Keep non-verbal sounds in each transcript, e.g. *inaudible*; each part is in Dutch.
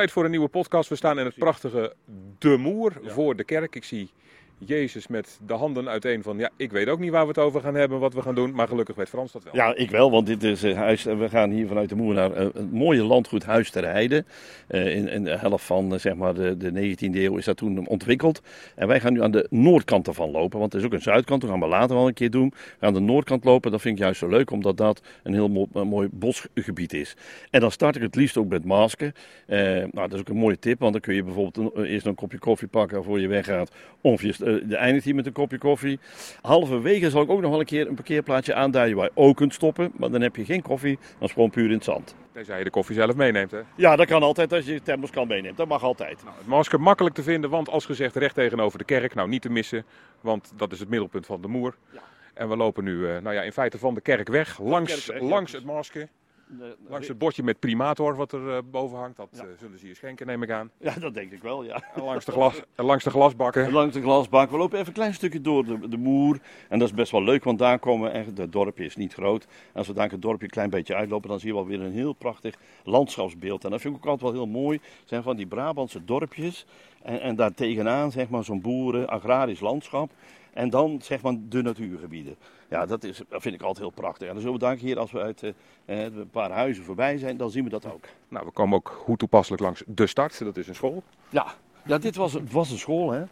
Tijd voor een nieuwe podcast. We staan in het prachtige De Moer voor de kerk. Ik zie Jezus met de handen uiteen van, ja, ik weet ook niet waar we het over gaan hebben, wat we gaan doen. Maar gelukkig weet Frans dat wel. Ja, ik wel, want dit is uh, huis, we gaan hier vanuit de Moer naar een mooie landgoed Huis ter Heide. Uh, in, in, de helft van zeg maar de, de 19e eeuw is dat toen ontwikkeld. En wij gaan nu aan de noordkant ervan lopen, want er is ook een zuidkant. Dat gaan we later wel een keer doen. We aan de noordkant lopen, dat vind ik juist zo leuk, omdat dat een heel mo mooi bosgebied is. En dan start ik het liefst ook met masken. nou, dat is ook een mooie tip, want dan kun je bijvoorbeeld eerst een kopje koffie pakken voor je weggaat. Of je de eindigt hier met een kopje koffie. Halverwege zal ik ook nog wel een keer een parkeerplaatsje aanduiden waar je ook kunt stoppen. Maar dan heb je geen koffie, dan is gewoon puur in het zand. Tenzij je de koffie zelf meeneemt, hè? Ja, dat kan altijd als je thermos kan meeneemt. Dat mag altijd. Nou, het masker makkelijk te vinden, want als gezegd recht tegenover de kerk. Nou, niet te missen, want dat is het middelpunt van de Moer. Ja. En we lopen nu, uh, nou ja, in feite van de kerk weg, langs, kerk weg, langs het masker. Langs het bordje met primator wat er uh, boven hangt. Dat ja. uh, zullen ze hier schenken, neem ik aan. Ja, dat denk ik wel, ja. En langs de, glas, en langs de glasbakken. En langs de glasbak. We lopen even een klein stukje door de, de moer. En dat is best wel leuk, want daar komen echt... Het dorpje is niet groot. En als we daar het dorpje een klein beetje uitlopen, dan zie je wel weer een heel prachtig landschapsbeeld. En dat vind ik ook altijd wel heel mooi. zijn van die Brabantse dorpjes. En, en daar tegenaan, zeg maar, zo'n boeren, agrarisch landschap. En dan zeg maar de natuurgebieden. Ja, dat, is, dat vind ik altijd heel prachtig. En we dan hier, als we uit uh, een paar huizen voorbij zijn, dan zien we dat ook. Nou, we komen ook goed toepasselijk langs de start. Dat is een school. Ja, ja dit was, was een school, hè.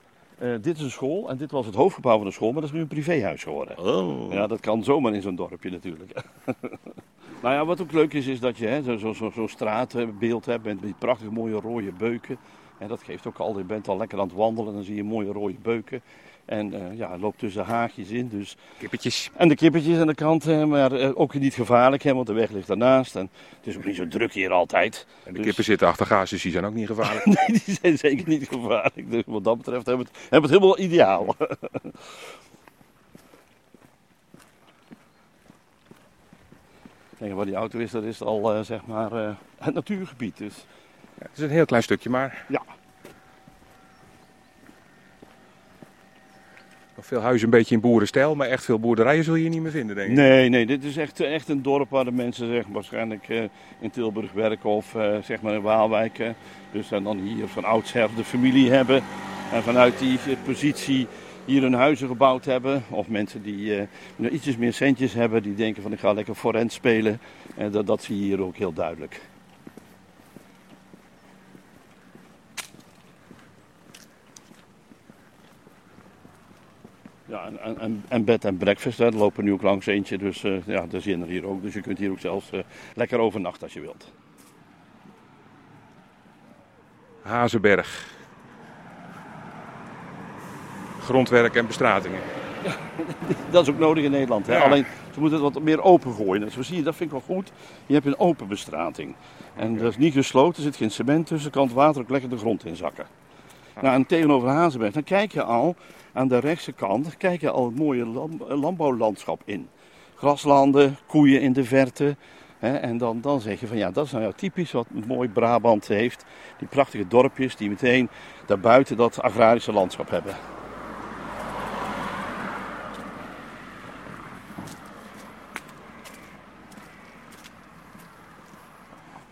Uh, dit is een school en dit was het hoofdgebouw van de school, maar dat is nu een privéhuis geworden. Oh. Ja, dat kan zomaar in zo'n dorpje natuurlijk. *laughs* nou ja, wat ook leuk is, is dat je zo'n zo, zo, zo straatbeeld hebt met die prachtige mooie rode beuken. En dat geeft ook al, je bent al lekker aan het wandelen, dan zie je mooie rode beuken. En uh, ja, loopt tussen haagjes in. Dus. Kippetjes. En de kippetjes aan de kant, maar uh, ook niet gevaarlijk, hè, want de weg ligt daarnaast. En het is ook niet zo druk hier altijd. En de dus... kippen zitten achter gaas, dus die zijn ook niet gevaarlijk. *laughs* nee, die zijn zeker niet gevaarlijk. Dus wat dat betreft hebben we het, hebben we het helemaal ideaal. *laughs* Kijk, waar die auto is, dat is al uh, zeg maar het natuurgebied. Dus. Ja, het is een heel klein stukje, maar... Ja. Veel huizen een beetje in boerenstijl, maar echt veel boerderijen zul je hier niet meer vinden, denk ik. Nee, nee, dit is echt, echt een dorp waar de mensen zeg, waarschijnlijk uh, in Tilburg werken of uh, zeg maar in Waalwijk. Dus en dan hier van oudsher de familie hebben. En vanuit die positie hier hun huizen gebouwd hebben. Of mensen die uh, ietsjes meer centjes hebben, die denken van ik ga lekker forent spelen. En dat, dat zie je hier ook heel duidelijk. Ja, en, en, en bed en breakfast, daar lopen nu ook langs eentje, dus uh, ja, daar zijn er hier ook. Dus je kunt hier ook zelfs uh, lekker overnachten als je wilt. Hazenberg. Grondwerk en bestratingen. Ja, *laughs* dat is ook nodig in Nederland. Hè? Ja. Alleen, ze moeten het wat meer open gooien. En zo zie je, dat vind ik wel goed. Je hebt een open bestrating. En okay. dat is niet gesloten, er zit geen cement tussen, kan het water ook lekker de grond in zakken. Nou, en tegenover Hazenberg, dan kijk je al aan de rechtse kant kijk je al het mooie landbouwlandschap in. Graslanden, koeien in de verte. Hè, en dan, dan zeg je van ja, dat is nou ja, typisch wat mooi Brabant heeft. Die prachtige dorpjes die meteen daarbuiten dat agrarische landschap hebben.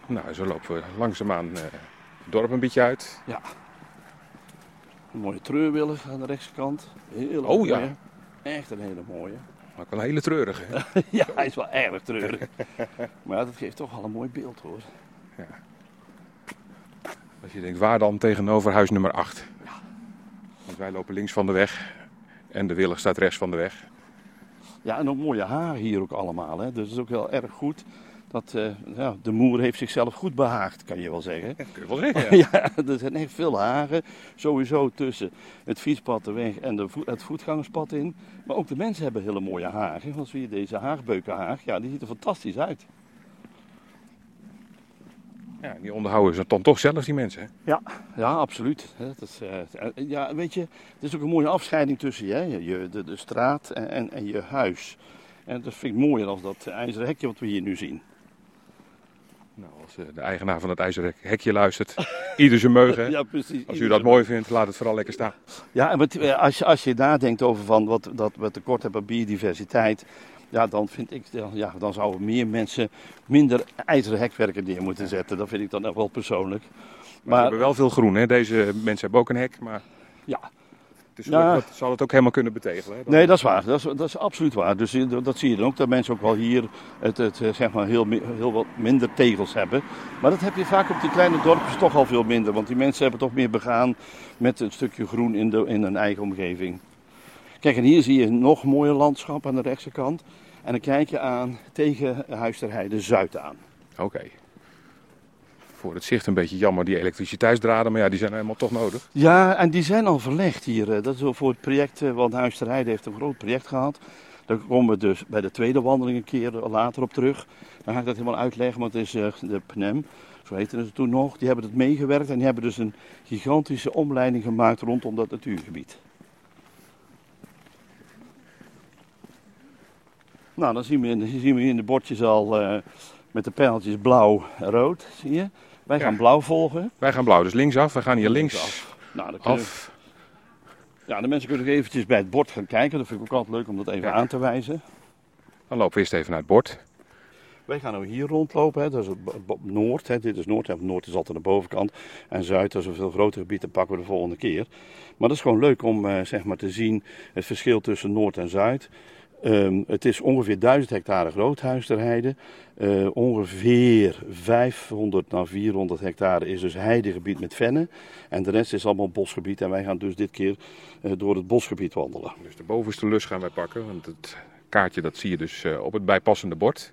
Nou, zo lopen we langzaamaan uh, het dorp een beetje uit. Ja. Een mooie treurwillig aan de rechterkant. Heel oh ja. Mooie. Echt een hele mooie. Maar ook wel een hele treurige. *laughs* ja, hij is wel erg treurig. *laughs* maar dat geeft toch wel een mooi beeld hoor. Ja. Als je denkt, waar dan tegenover huis nummer 8? Ja. Want wij lopen links van de weg en de willig staat rechts van de weg. Ja, en ook mooie haren hier ook allemaal. Hè. Dus dat is ook heel erg goed. Dat, uh, ja, de moer heeft zichzelf goed behaagd, kan je wel zeggen. Ja, kun je wel zeggen. Ja. *laughs* ja, er zijn echt veel hagen. Sowieso tussen het fietspad, de weg en de vo het voetgangerspad in. Maar ook de mensen hebben hele mooie hagen. Want zie je deze haagbeukenhaag, ja, die ziet er fantastisch uit. Ja, die onderhouden ze dan toch zelf, die mensen. Hè? Ja, ja, absoluut. Dat is, uh, ja, weet je, het is ook een mooie afscheiding tussen je, je de, de straat en, en, en je huis. En dat vind ik mooier dan dat ijzeren hekje wat we hier nu zien. Nou, als de eigenaar van het ijzeren hekje luistert, *laughs* ieder zijn meugen. Ja, precies. Als u dat mooi vindt, laat het vooral lekker staan. Ja, en wat, als, je, als je nadenkt over van wat, dat we tekort hebben aan biodiversiteit, ja, dan vind ik, ja, dan zouden meer mensen minder ijzeren hekwerken neer moeten zetten. Dat vind ik dan echt wel persoonlijk. Maar, we hebben wel veel groen, hè? Deze mensen hebben ook een hek, maar... Ja, dus ja. dat zal het ook helemaal kunnen betegelen. Hè? Nee, dat is waar. Dat is, dat is absoluut waar. Dus dat zie je dan ook, dat mensen ook wel hier het, het, eh, zeg maar heel, heel wat minder tegels hebben. Maar dat heb je vaak op die kleine dorpjes toch al veel minder. Want die mensen hebben toch meer begaan met een stukje groen in, de, in hun eigen omgeving. Kijk, en hier zie je nog mooie landschap aan de rechtse kant. En dan kijk je aan tegen Huis ter Heide Zuid aan. Oké voor het zicht een beetje jammer, die elektriciteitsdraden. Maar ja, die zijn helemaal toch nodig. Ja, en die zijn al verlegd hier. Eh, dat is voor het project, eh, want Huis ter Heide heeft een groot project gehad. Daar komen we dus bij de tweede wandeling een keer later op terug. Dan ga ik dat helemaal uitleggen, want het is eh, de PNEM, zo heette het toen nog. Die hebben het meegewerkt en die hebben dus een gigantische omleiding gemaakt rondom dat natuurgebied. Nou, dan zien we, in, zien we in de bordjes al met de pijltjes blauw-rood, zie je. Wij gaan blauw volgen. Wij gaan blauw, dus linksaf. We gaan hier links af. Nou, dan af. Ja, de mensen kunnen eventjes bij het bord gaan kijken. Dat vind ik ook altijd leuk om dat even aan te wijzen. Dan lopen we eerst even naar het bord. Wij gaan nu hier rondlopen. Hè. Dat is noord. Hè. Dit is noord. noord is altijd aan de bovenkant. En zuid, dat is een veel groter gebied. Dat pakken we de volgende keer. Maar dat is gewoon leuk om eh, zeg maar te zien het verschil tussen noord en zuid. Um, het is ongeveer 1000 hectare groothuis ter heide. Uh, ongeveer 500 naar 400 hectare is dus heidegebied met vennen. En de rest is allemaal bosgebied. En wij gaan dus dit keer uh, door het bosgebied wandelen. Dus de bovenste lus gaan wij pakken. Want het kaartje dat zie je dus uh, op het bijpassende bord.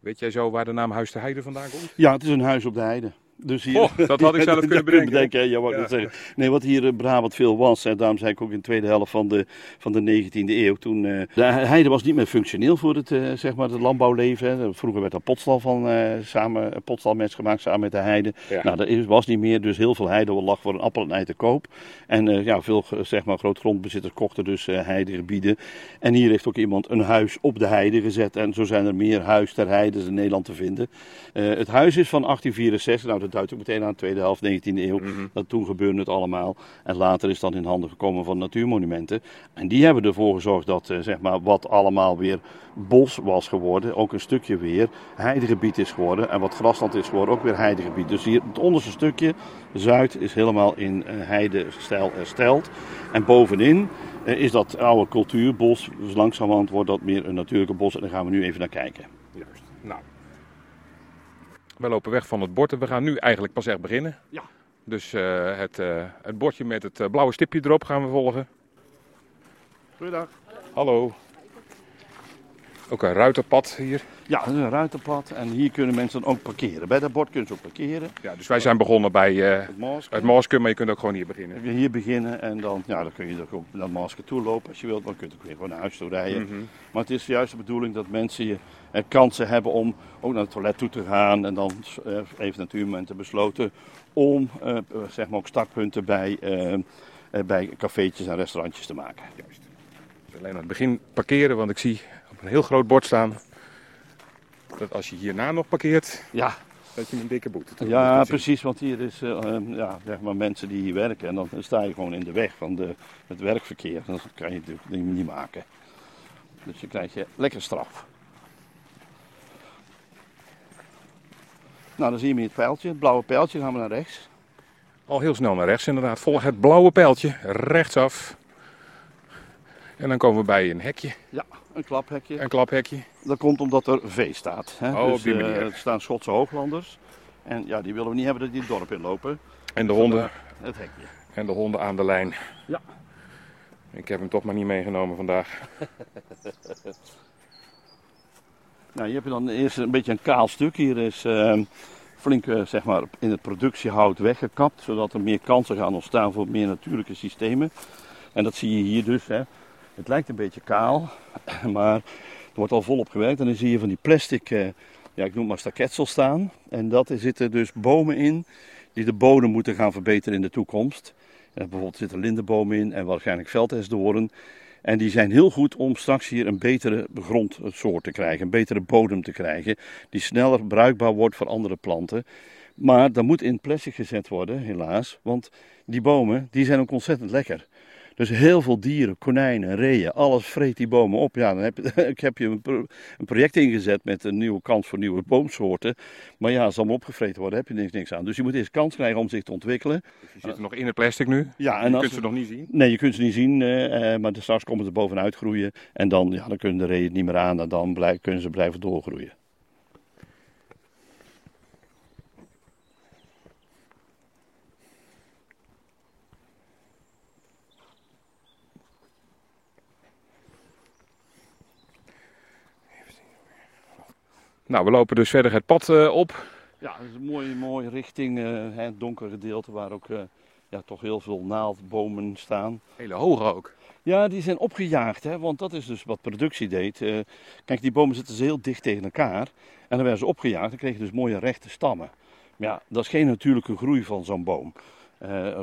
Weet jij zo waar de naam Huis de Heide vandaan komt? Ja, het is een huis op de heide. Dus hier, dat had ik *laughs* zelf kunnen bedenken. bedenken ja, wat ja. Nee, wat hier in Brabant veel was, en daarom zei ik ook in de tweede helft van de, van de 19e eeuw, toen uh, de heide was niet meer functioneel voor het, uh, zeg maar het landbouwleven. Vroeger werd er potstal van samen, potstalmest gemaakt samen met de heide. Ja. Nou, dat was niet meer, dus heel veel heide lag voor een appel en ei te koop. En ja, veel zeg maar, grootgrondbezitters kochten dus heidegebieden. En hier heeft ook iemand een huis op de heide gezet. En zo zijn er meer huis ter heide in Nederland te vinden. het huis is van 1864, nou dat duidt ook meteen aan de tweede helft 19e eeuw. Mhm. Dat toen gebeurde het allemaal. En later is dat in handen gekomen van natuurmonumenten. En die hebben ervoor gezorgd dat uh, zeg maar, wat allemaal weer bos was geworden, ook een stukje weer heidegebied is geworden. En wat grasland is geworden, ook weer heidegebied. Dus hier het onderste stukje, Zuid, is helemaal in uh, heidestijl hersteld. En bovenin uh, is dat oude cultuurbos. Dus langzamerhand wordt dat meer een natuurlijke bos. En daar gaan we nu even naar kijken. Juist. Nou, we lopen weg van het bord en we gaan nu eigenlijk pas echt beginnen. Ja. Dus uh, het, uh, het bordje met het uh, blauwe stipje erop gaan we volgen. Goedendag. Hallo. Ook een ruiterpad hier. Ja, een ruiterpad. En hier kunnen mensen dan ook parkeren. Bij dat bord kunnen ze ook parkeren. Ja, dus wij zijn begonnen bij het Masker, maar je kunt ook gewoon hier beginnen. Hier beginnen en dan, ja, dan kun je ook naar het Masker toe lopen als je wilt. Dan kun je ook weer gewoon naar huis toe rijden. Mm -hmm. Maar het is juist de bedoeling dat mensen je kansen hebben om ook naar het toilet toe te gaan. En dan uh, heeft natuurmomenten besloten om zeg maar ook startpunten bij, bij cafeetjes en restaurantjes te maken. Juist. Alleen aan het begin parkeren, want ik zie op een heel groot bord staan dat als je hierna nog parkeert, ja. dat je een dikke boete Ja, precies, want hier is ja, zeg maar mensen die hier werken en dan sta je gewoon in de weg van de, het werkverkeer. Dan kan je het niet maken. Dus je krijgt je lekker straf. Nou, dan zie je het pijltje, het blauwe pijltje, dan gaan we naar rechts. Al heel snel naar rechts inderdaad. Volg het blauwe pijltje, rechtsaf. En dan komen we bij een hekje. Ja, een klaphekje. Een klaphekje. Dat komt omdat er V staat. Hè? Oh, dus, op die manier. Uh, er staan Schotse hooglanders. En ja, die willen we niet hebben dat die het dorp inlopen. En de honden. Het hekje. En de honden aan de lijn. Ja. Ik heb hem toch maar niet meegenomen vandaag. *laughs* Nou, hier heb je dan eerst een beetje een kaal stuk. Hier is uh, flink uh, zeg maar, in het productiehout weggekapt, zodat er meer kansen gaan ontstaan voor meer natuurlijke systemen. En dat zie je hier dus. Hè. Het lijkt een beetje kaal, *clears throat* maar er wordt al volop gewerkt. En dan zie je van die plastic, uh, ja, ik noem maar staketsel staan. En dat er zitten dus bomen in die de bodem moeten gaan verbeteren in de toekomst. En bijvoorbeeld zitten lindenbomen in en waarschijnlijk veldhesdoorn. En die zijn heel goed om straks hier een betere grondsoort te krijgen, een betere bodem te krijgen, die sneller bruikbaar wordt voor andere planten. Maar dat moet in plastic gezet worden, helaas, want die bomen die zijn ook ontzettend lekker. Dus heel veel dieren, konijnen, reeën, alles vreet die bomen op. Ja, dan heb je, *laughs* ik heb je een, project ingezet met een nieuwe kans voor nieuwe boomsoorten. Maar ja, als ze allemaal opgevreten worden, heb je niks, niks aan. Dus je moet eerst kans krijgen om zich te ontwikkelen. Dus die zitten nog in het plastic nu? Ja, en je kunt ze nog niet zien? Nee, je kunt ze niet zien, uh, maar straks komen ze bovenuit groeien. En dan, ja, dan kunnen de reeën het niet meer aan en dan kunnen ze blijven doorgroeien. Nou, we lopen dus verder het pad uh, op. Ja, dat is een mooie, mooie richting. Uh, het donkere gedeelte waar ook uh, ja, toch heel veel naaldbomen staan. Hele hoge ook. Ja, die zijn opgejaagd, hè, want dat is dus wat productie deed. kijk, die bomen zitten heel dicht tegen elkaar. En dan werden ze opgejaagd en kregen dus mooie rechte stammen. Maar ja, dat is geen natuurlijke groei van zo'n boom.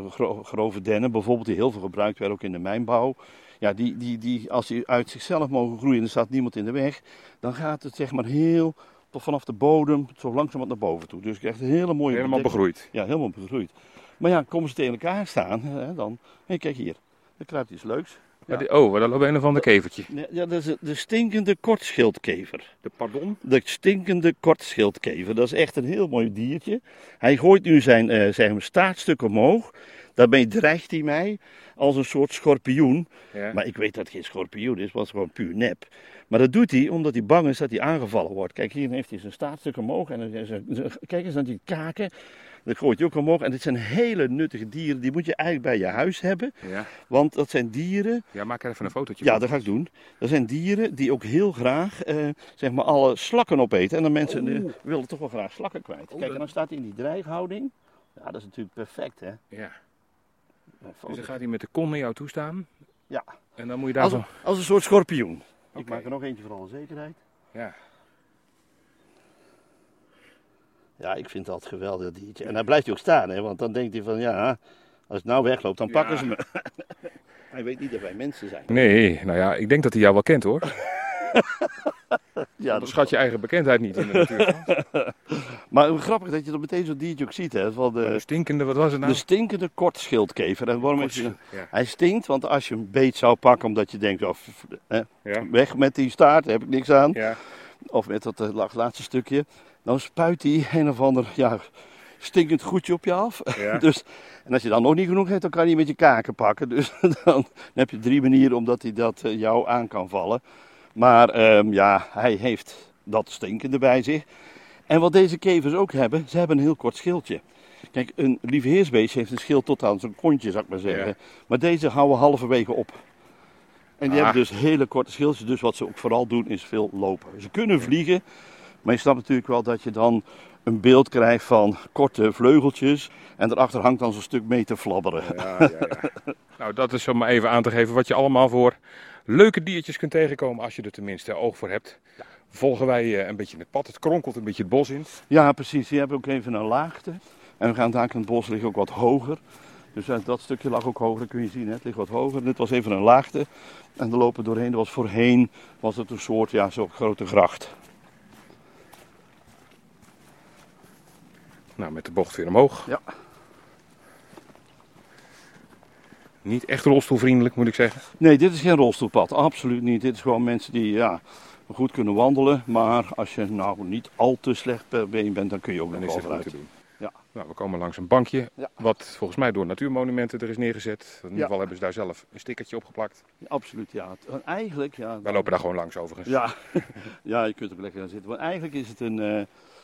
Gro grove dennen bijvoorbeeld, die heel veel gebruikt werden ook in de mijnbouw ja, die, die, die, als die uit zichzelf mogen groeien en er staat niemand in de weg, dan gaat het zeg maar heel tot vanaf de bodem zo langzaam naar boven toe. Dus je krijgt een hele mooie... Helemaal begroeid. Ja, helemaal begroeid. Maar ja, komen ze tegen elkaar staan, hè, dan... Hé, kijk hier, er kruipt iets leuks. Ja. Ja, oh, daar loopt een of ander kevertje. Ja, dat is de stinkende kortschildkever. De pardon? De stinkende kortschildkever. Dat is echt een heel mooi diertje. Hij gooit nu zijn, uh, zijn staartstuk omhoog. Daarmee dreigt hij mij als een soort schorpioen. Ja. Maar ik weet dat het geen schorpioen is, want het is gewoon puur nep. Maar dat doet hij omdat hij bang is dat hij aangevallen wordt. Kijk, hier heeft hij zijn staartstuk omhoog. En kijk eens naar die kaken. Dat gooit hij ook omhoog. En dit zijn hele nuttige dieren. Die moet je eigenlijk bij je huis hebben. Ja. Want dat zijn dieren. Ja, maak er even een fotootje Ja, dat ga ik doen. Dat zijn dieren die ook heel graag eh, zeg maar alle slakken opeten. En dan mensen oh. eh, willen toch wel graag slakken kwijt. Oh, Kijk, en dan staat hij in die dreighouding. Ja, dat is natuurlijk perfect, hè? Ja. Dus dan gaat hij met de kon naar jou toe staan. Ja. En dan moet je daar als, een, als een soort schorpioen. Ik maak er nog eentje voor alle zekerheid. Ja. Ja, ik vind dat geweldig diertje. En dan blijft hij ook staan, hè, want dan denkt hij van ja, als het nou wegloopt, dan pakken ze me. *laughs* hij weet niet dat wij mensen zijn. Nee, nou ja, ik denk dat hij jou wel kent hoor. *laughs* ja, dan schat je eigen bekendheid niet in de natuur. *laughs* maar grappig dat je dan meteen zo'n diertje ook ziet. Hè, van de, de, stinkende, wat was het nou? De stinkende kortschildkever. En waarom Kort, je, Hij stinkt, want als je een beet zou pakken omdat je denkt, oh, hè, ja. weg met die staart, daar heb ik niks aan. Ja. Of met dat uh, laatste stukje. Dan spuit hij een of ander ja, stinkend goedje op je af. Ja. *laughs* dus, en als je dan nog niet genoeg hebt, dan kan hij met je kaken pakken. Dus dan, *laughs* dan heb je drie manieren omdat hij dat uh, jou aan kan vallen. Maar um, ja, hij heeft dat stinkende bij zich. En wat deze kevers ook hebben, ze hebben een heel kort schildje. Kijk, een lieveheersbeest heeft een schild tot aan zijn kontje, zou ik maar zeggen. Maar deze houden halverwege op. En die ah. hebben dus hele korte schildjes. Dus wat ze ook vooral doen is veel lopen. Ze kunnen vliegen, maar je snapt natuurlijk wel dat je dan een beeld krijgt van korte vleugeltjes. En erachter hangt dan zo'n stuk mee te flabberen. Ja, ja, ja. *laughs* nou, dat is om maar even aan te geven wat je allemaal voor leuke diertjes kunt tegenkomen als je er tenminste oog voor hebt. Volgen wij eh, een beetje het pad. Het kronkelt een beetje het bos in. Ja, precies. Je hebt ook even een laagte. En we gaan daar in het bos liggen ook wat hoger. Dus eh, dat stukje lag ook hoger, kun je zien. Hè? Het ligt wat hoger. Dit was even een laagte. En er lopen doorheen. Dat was voorheen was het een soort, ja, zo'n grote gracht. Nou, met de bocht weer omhoog. Ja. Niet echt rolstoelvriendelijk, moet ik zeggen. Nee, dit is geen rolstoelpad. Absoluut niet. Dit is gewoon mensen die ja, goed kunnen wandelen. Maar als je nou niet al te slecht per been bent, dan kun je ook nog wel vooruit. doen. Ja. Nou, we komen langs een bankje, wat volgens mij door Natuurmonumenten er is neergezet. In ieder geval hebben ze daar zelf een stickertje opgeplakt. absoluut, ja. Eigenlijk, ja. Wij lopen daar gewoon langs overigens. Ja, *laughs* ja je kunt er lekker gaan zitten. Maar eigenlijk is het een, uh,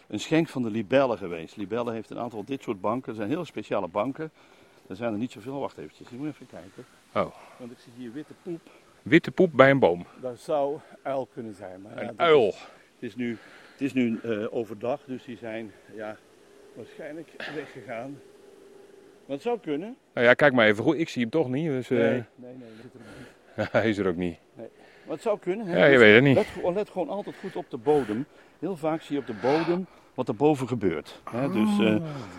een schenk van de Libelle geweest. Libelle heeft een aantal dit soort banken. Dat zijn hele speciale banken. Er zijn er niet zoveel. Wacht eventjes, ik moet even kijken. Oh. Want ik zie hier witte poep. Witte poep bij een boom? Dat zou uil kunnen zijn. Maar een uil? Het is nu, het is nu uh, overdag, dus die zijn ja, waarschijnlijk weggegaan. Maar het zou kunnen. Nou ja, kijk maar even goed. Ik zie hem toch niet. Dus, uh... Nee, nee, nee, zit er. *laughs* Hij is er ook niet. Nee. Maar het zou kunnen. Hè? Ja, je dus weet het niet. Let, let, gewoon altijd goed op de bodem. Heel vaak zie je op de bodem wat er boven gebeurt. Hè? Dus uh,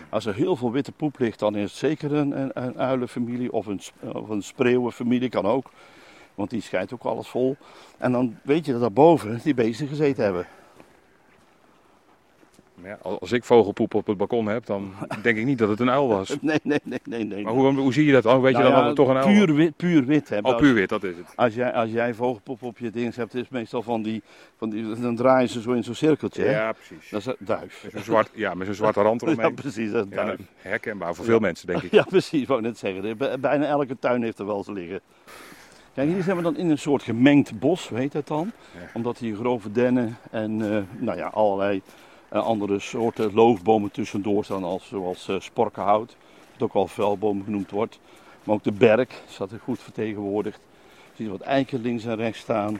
als er heel veel witte poep ligt, dan is het zeker een, een, een uilenfamilie of een, of een spreeuwenfamilie, kan ook. Want die scheidt ook alles vol. En dan weet je dat daarboven die beesten gezeten hebben. Ja, als ik vogelpoep op het balkon heb, dan *laughs* denk ik niet dat het een uil was. Nee, nee, nee. nee, nee. Maar hoe, hoe zie je dat dan? Weet Nou je dan ja, dat het toch een uil puur wit, puur wit. Hè. Oh, puur wit, dat is het. Als jij, als jij vogelpoep op je ding hebt, is het meestal van die, van die, dan draaien ze zo in zo'n cirkeltje. hè. Ja, precies. Dat is een duif. Met zo'n zwart, ja, met zo'n zwarte rand *laughs* Ja, eromheen. precies, dat is Ja, duif. herkenbaar voor veel mensen, denk ik. *laughs* Ja, precies, wou ik net zeggen. Bij- Bijna elke tuin heeft er wel eens liggen. Kijk, hier zijn we dan in een soort gemengd bos, heet dat dan? Ja. Omdat hier grove dennen en eh, nou ja, allerlei andere soorten loofbomen tussendoor staan, als, zoals eh sporkenhout, wat ook wel vuilboom genoemd wordt. Maar ook de berk staat er goed vertegenwoordigd. Je ziet wat eiken links en rechts staan.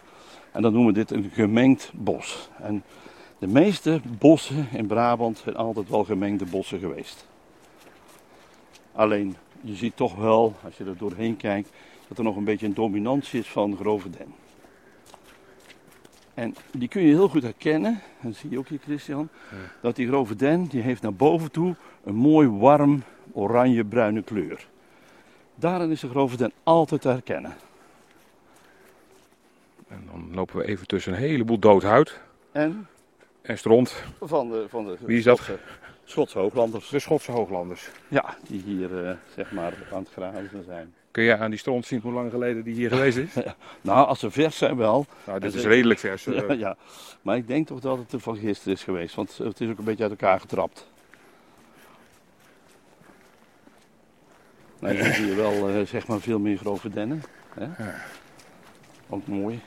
En dan noemen we dit een gemengd bos. En de meeste bossen in Brabant zijn altijd wel gemengde bossen geweest. Alleen, je ziet toch wel, als je er doorheen kijkt, dat er nog een beetje een dominantie is van grove den. En die kun je heel goed herkennen, dat zie je ook hier Christian, Ja. dat die grove den, die heeft naar boven toe een mooi warm oranje-bruine kleur. Daarin is de grove den altijd te herkennen. En dan lopen we even tussen een heleboel dood hout En en stront. van de, van de Wie is dat? Schotse, Schotse hooglanders. De Schotse hooglanders. Ja, die hier eh, zeg maar aan het grazen zijn. Kun jij aan die stront zien hoe lang geleden die hier geweest is? *laughs* Nou, als ze vers zijn wel, Nou, dit is redelijk vers. *laughs* Ja, ja, maar ik denk toch dat het er van gisteren is geweest, want het is ook een beetje uit elkaar getrapt. Nou, dan zie je wel eh, zeg maar veel meer grove dennen. Hè? Ja. Ook mooi.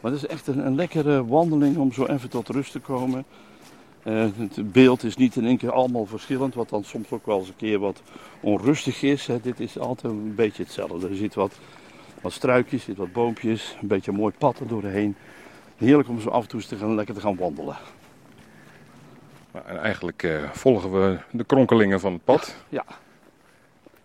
Maar het is echt een, een lekkere wandeling om zo even tot rust te komen. Eh, het beeld is niet in één keer allemaal verschillend, wat dan soms ook wel eens een keer wat onrustig is. Hè. Dit is altijd een beetje hetzelfde. Er zit wat, wat struikjes, er zit wat boompjes, een beetje een mooi pad er doorheen. Heerlijk om zo af en toe te gaan, lekker te gaan wandelen. En eigenlijk eh, volgen we de kronkelingen van het pad. Ja.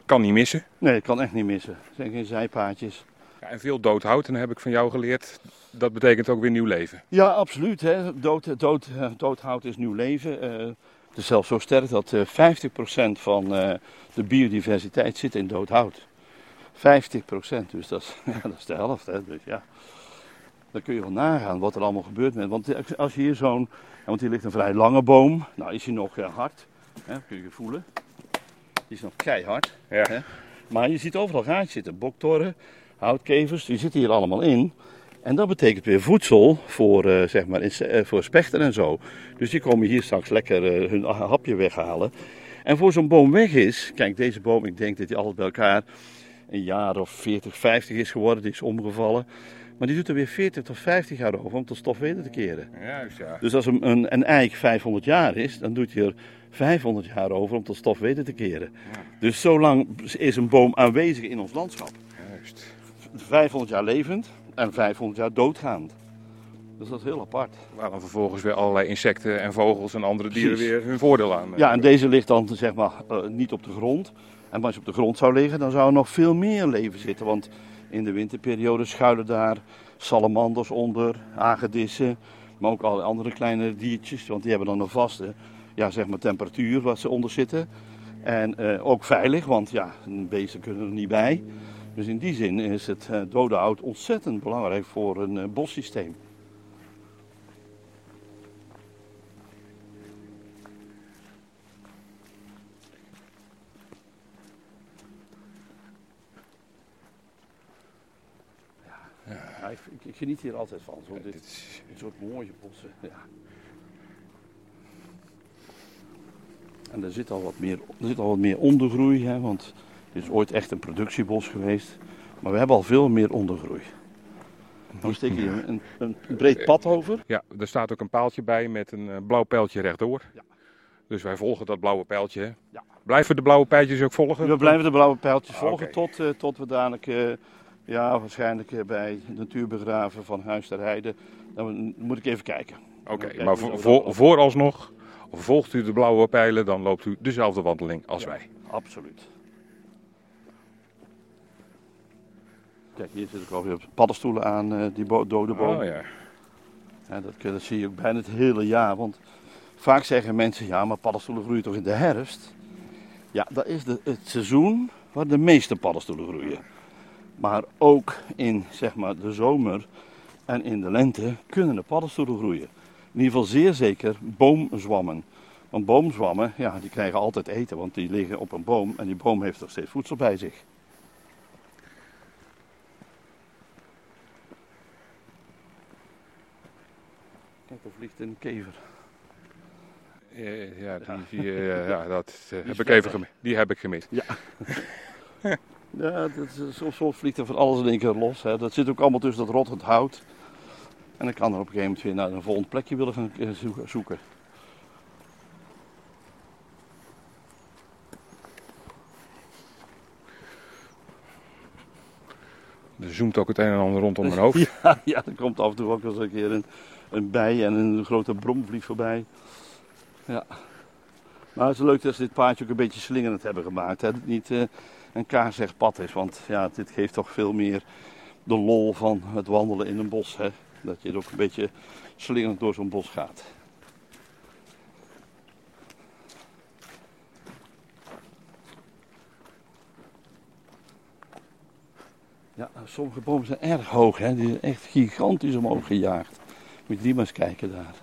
Kan niet missen. Nee, kan echt niet missen. Er zijn geen zijpaadjes. Ja, en veel dood hout, en dat heb ik van jou geleerd. Dat betekent ook weer nieuw leven. Ja, absoluut. Hè. Dood, dood, eh, doodhout is nieuw leven. Eh, het is zelfs zo sterk dat eh 50% van eh, de biodiversiteit zit in doodhout. 50%, dus dat is, *laughs* ja, dat is de helft. Hè. Dus ja, dan kun je wel nagaan wat er allemaal gebeurt. Met. Want als je hier zo'n, want hier ligt een vrij lange boom, nou is hij nog eh, hard, hè, kun je voelen. Die is nog keihard. Ja. Hè? Maar je ziet overal gaatjes zitten. Boktorren, houtkevers, die zitten hier allemaal in. En dat betekent weer voedsel voor, eh, zeg maar, eh, voor spechten en zo. Dus die komen hier straks lekker eh, hun hapje weghalen. En voor zo'n boom weg is, kijk deze boom, ik denk dat die altijd bij elkaar een jaar of 40, 50 is geworden. Die is omgevallen. Maar die doet er weer 40 tot 50 jaar over om tot stof weder te keren. Juist, ja. Dus als een, een, een eik 500 jaar is, dan doet hij er 500 jaar over om tot stof weder te keren. Dus zo lang is een boom aanwezig in ons landschap. Juist. 500 jaar levend en 500 jaar doodgaand. Dus dat is heel apart. Waar dan vervolgens weer allerlei insecten en vogels en andere dieren Precies. weer hun voordeel aan. eh, Ja, en deze ligt dan zeg maar eh, niet op de grond. En als je op de grond zou liggen, dan zou er nog veel meer leven zitten. Want in de winterperiode schuilen daar salamanders onder, hagedissen, maar ook alle andere kleine diertjes. Want die hebben dan een vaste ja, zeg maar temperatuur waar ze onder zitten. En eh, ook veilig, want ja, beesten kunnen er niet bij. Dus in die zin is het eh, dode hout ontzettend belangrijk voor een eh, bossysteem. Ja, ik, ik- geniet hier altijd van. Zo, dit, dit is- een soort mooie bossen. Ja. En er zit al wat meer, er zit al wat meer ondergroei, hè, want het is ooit echt een productiebos geweest. Maar we hebben al veel meer ondergroei. Dan steek je hier een, een, breed pad over. Ja, er staat ook een paaltje bij met een eh, blauw pijltje rechtdoor. Ja. Dus wij volgen dat blauwe pijltje. Ja. Blijven we de blauwe pijltjes ook volgen? We blijven de blauwe pijltjes Ah, volgen tot, eh, tot we dadelijk, eh, ja, waarschijnlijk bij natuurbegraven van Huis ter Heide. Dan moet ik even kijken. Oké, maar voor, vooralsnog volgt u de blauwe pijlen, dan loopt u dezelfde wandeling als Ja. wij. Absoluut. Kijk, hier zitten ook weer paddenstoelen aan, eh, die dode bomen. Oh ja. Ja, dat, kun- dat zie je ook bijna het hele jaar. Want vaak zeggen mensen, ja, maar paddenstoelen groeien toch in de herfst? Ja, dat is de, het seizoen waar de meeste paddenstoelen groeien. Maar ook in zeg maar, de zomer en in de lente kunnen de paddenstoelen groeien. In ieder geval zeer zeker boomzwammen. Want boomzwammen, ja, die krijgen altijd eten, want die liggen op een boom en die boom heeft nog steeds voedsel bij zich. Kijk, er vliegt een kever. Ja, die, *laughs* die ja, dat uh, heb ik even gemist. Die heb ik gemist. Ja. *laughs* ja, dat is, soms, vliegt er van alles in één keer los. Hè. Dat zit ook allemaal tussen dat rottend hout. En dan kan er op een gegeven moment weer naar een volgend plekje willen gaan eh, zoeken. Er zoomt ook het een en ander rondom mijn *laughs* hoofd. Ja, ja er komt af en toe ook eens een keer een, een bij en een grote bromvlieg voorbij. Ja. Maar het is leuk dat ze dit paardje ook een beetje slingerend hebben gemaakt. Hè? Dat het niet uh, een kaarzeg pad is. Want ja, dit geeft toch veel meer de lol van het wandelen in een bos. Hè? Dat je ook een beetje slingerend door zo'n bos gaat. Ja, sommige bomen zijn erg hoog, hè? die zijn echt gigantisch omhoog gejaagd. Moet je die maar eens kijken daar.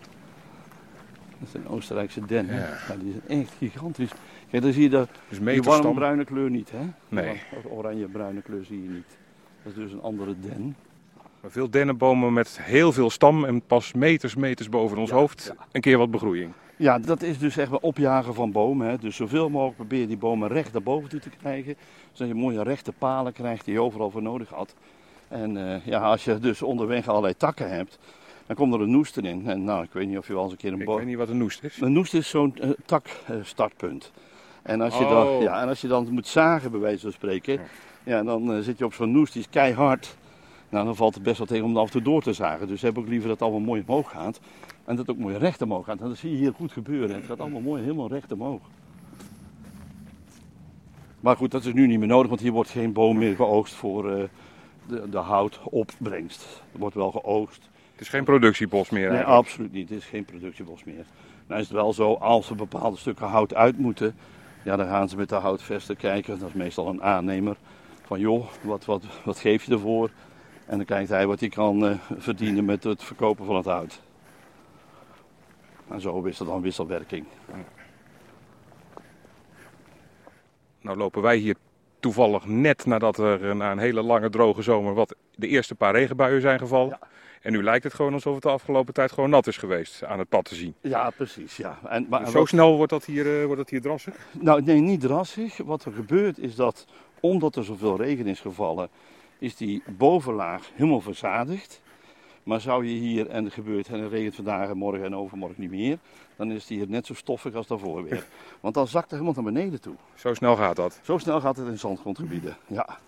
Dat zijn Oostenrijkse dennen. Ja. die zijn echt gigantisch. Kijk, dan zie je dat, dus die warme bruine kleur niet, hè? Nee. Oranje-bruine kleur zie je niet. Dat is dus een andere den. Maar veel dennenbomen met heel veel stam en pas meters, meters boven ons hoofd. Een keer wat begroeiing. Ja, dat is dus echt wel opjagen van bomen. Hè. Dus zoveel mogelijk probeer je die bomen recht naar boven toe te krijgen. Zodat je mooie rechte palen krijgt die je overal voor nodig had. En uh, ja, als je dus onderweg allerlei takken hebt, dan komt er een noest in. En nou, ik weet niet of je wel eens een keer een boom... Ik weet niet wat een noest is. Een noest is zo'n uh, takstartpunt. en, als je dan, oh. ja, en als je dan moet zagen, bij wijze van spreken, ja, dan uh, zit je op zo'n noest, die is keihard. Nou, dan valt het best wel tegen om af en toe door te zagen. Dus heb ik liever dat het allemaal mooi omhoog gaat. En dat het ook mooi recht omhoog gaat. En dat zie je hier goed gebeuren. Het gaat allemaal mooi helemaal recht omhoog. Maar goed, dat is nu niet meer nodig, want hier wordt geen boom meer geoogst voor uh, de, de houtopbrengst. Er wordt wel geoogst. Het is geen productiebos meer Nee, absoluut niet. Het is geen productiebos meer. Nou is het wel zo, als er bepaalde stukken hout uit moeten, ja, dan gaan ze met de houtvesten kijken. Dat is meestal een aannemer. Van joh, wat, wat, wat geef je ervoor? En dan kijkt hij wat hij kan uh, verdienen met het verkopen van het hout. En zo is er dan wisselwerking. Nou lopen wij hier toevallig net nadat er na een hele lange droge zomer wat de eerste paar regenbuien zijn gevallen. Ja. En nu lijkt het gewoon alsof het de afgelopen tijd gewoon nat is geweest aan het pad te zien. Ja, precies. Ja. En, maar, Zo snel wordt dat, hier, uh, wordt dat hier drassig? Nou, nee, niet drassig. Wat er gebeurt is dat, omdat er zoveel regen is gevallen, is die bovenlaag helemaal verzadigd. Maar zou je hier, en het gebeurt, en het regent vandaag en morgen en overmorgen niet meer, dan is die hier net zo stoffig als daarvoor weer. *laughs* Want dan zakt er helemaal naar beneden toe. Zo snel gaat dat? Zo snel gaat het in zandgrondgebieden, ja.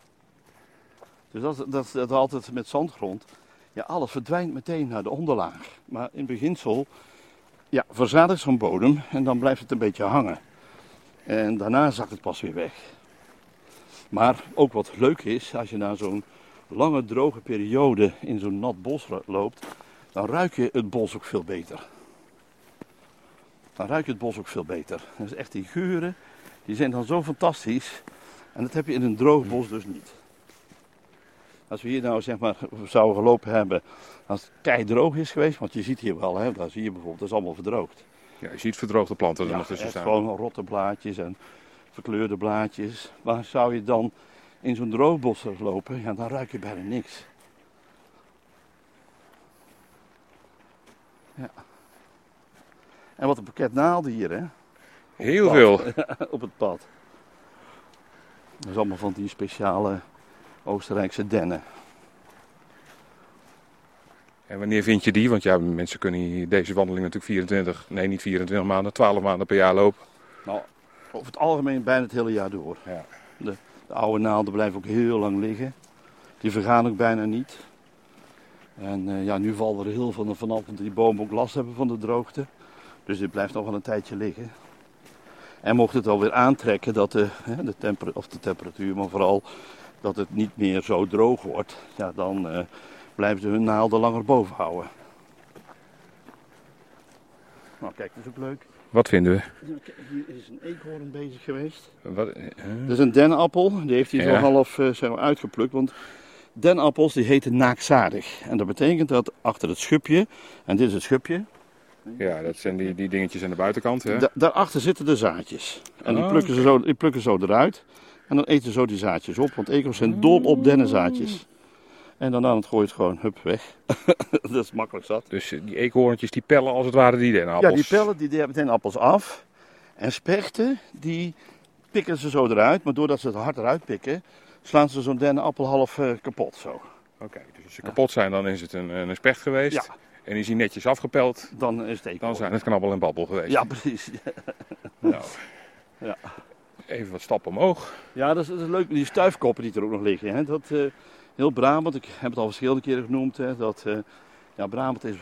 Dus dat, dat, dat altijd met zandgrond. Ja, alles verdwijnt meteen naar de onderlaag. Maar in beginsel, ja, verzadigt zo'n bodem en dan blijft het een beetje hangen. En daarna zakt het pas weer weg. Maar ook wat leuk is, als je na zo'n lange droge periode in zo'n nat bos loopt, dan ruik je het bos ook veel beter. Dan ruik je het bos ook veel beter. Dus echt die geuren, die zijn dan zo fantastisch. En dat heb je in een droog bos dus niet. Als we hier nou zeg maar zouden gelopen hebben als het kei droog is geweest, want je ziet hier wel, hè, daar zie je bijvoorbeeld, dat is allemaal verdroogd. Ja, je ziet verdroogde planten er ja, nog tussen staan. gewoon rotte blaadjes en verkleurde blaadjes. Waar zou je dan in zo'n droogbos lopen? Ja, dan ruik je bijna niks. Ja. En wat een pakket naalden hier, hè? Heel veel. *laughs* op het pad. Dat is allemaal van die speciale Oostenrijkse dennen. En wanneer vind je die? Want ja, mensen kunnen deze wandeling natuurlijk 24, nee niet 24 maanden, 12 maanden per jaar lopen. Nou, over het algemeen bijna het hele jaar door. Ja. De, de, oude naalden blijven ook heel lang liggen. Die vergaan ook bijna niet. En uh, ja, nu valt er heel veel vanaf, omdat die bomen ook last hebben van de droogte. Dus dit blijft nog wel een tijdje liggen. En mocht het alweer aantrekken dat de, de, temper, of de temperatuur, maar vooral dat het niet meer zo droog wordt, ja, dan uh, blijven ze hun naalden langer boven houden. Nou kijk, dat is ook leuk. Wat vinden we? Hier is een eekhoorn bezig geweest. Wat, Dat is een denappel. Die heeft hij zo Ja. half uh, zeg maar, uitgeplukt. Want denappels die heten naakzadig. En dat betekent dat achter het schupje, en dit is het schupje, Ja, dat zijn die, die dingetjes aan de buitenkant. Hè? da- daarachter zitten de zaadjes. En die Oh, plukken, ze zo, die plukken zo eruit. En dan eten ze zo die zaadjes op. Want eekhoorns zijn dol op dennenzaadjes. En dan aan het gooit gewoon, hup, weg. *laughs* dat is makkelijk zat. Dus eh, die eekhoorntjes die pellen als het ware die Ja, dennenappels. die pellen die hebben denappels af. En spechten, die pikken ze zo eruit. Maar doordat ze het hard eruit pikken, slaan ze zo'n dennenappel half eh, kapot zo. Oké, dus als ze kapot zijn, dan is het een, een specht geweest. Ja. En is hij netjes afgepeld, Dan is het eekhoorn. dan zijn het knabbel en babbel geweest. Ja, precies. *laughs* Nou, Ja. Even wat stappen omhoog. Ja, dat is, dat is leuk. Die stuifkoppen die er ook nog liggen. Hè. Dat, eh, heel Brabant, ik heb het al verschillende keren genoemd. Hè, dat, eh, ja, Brabant is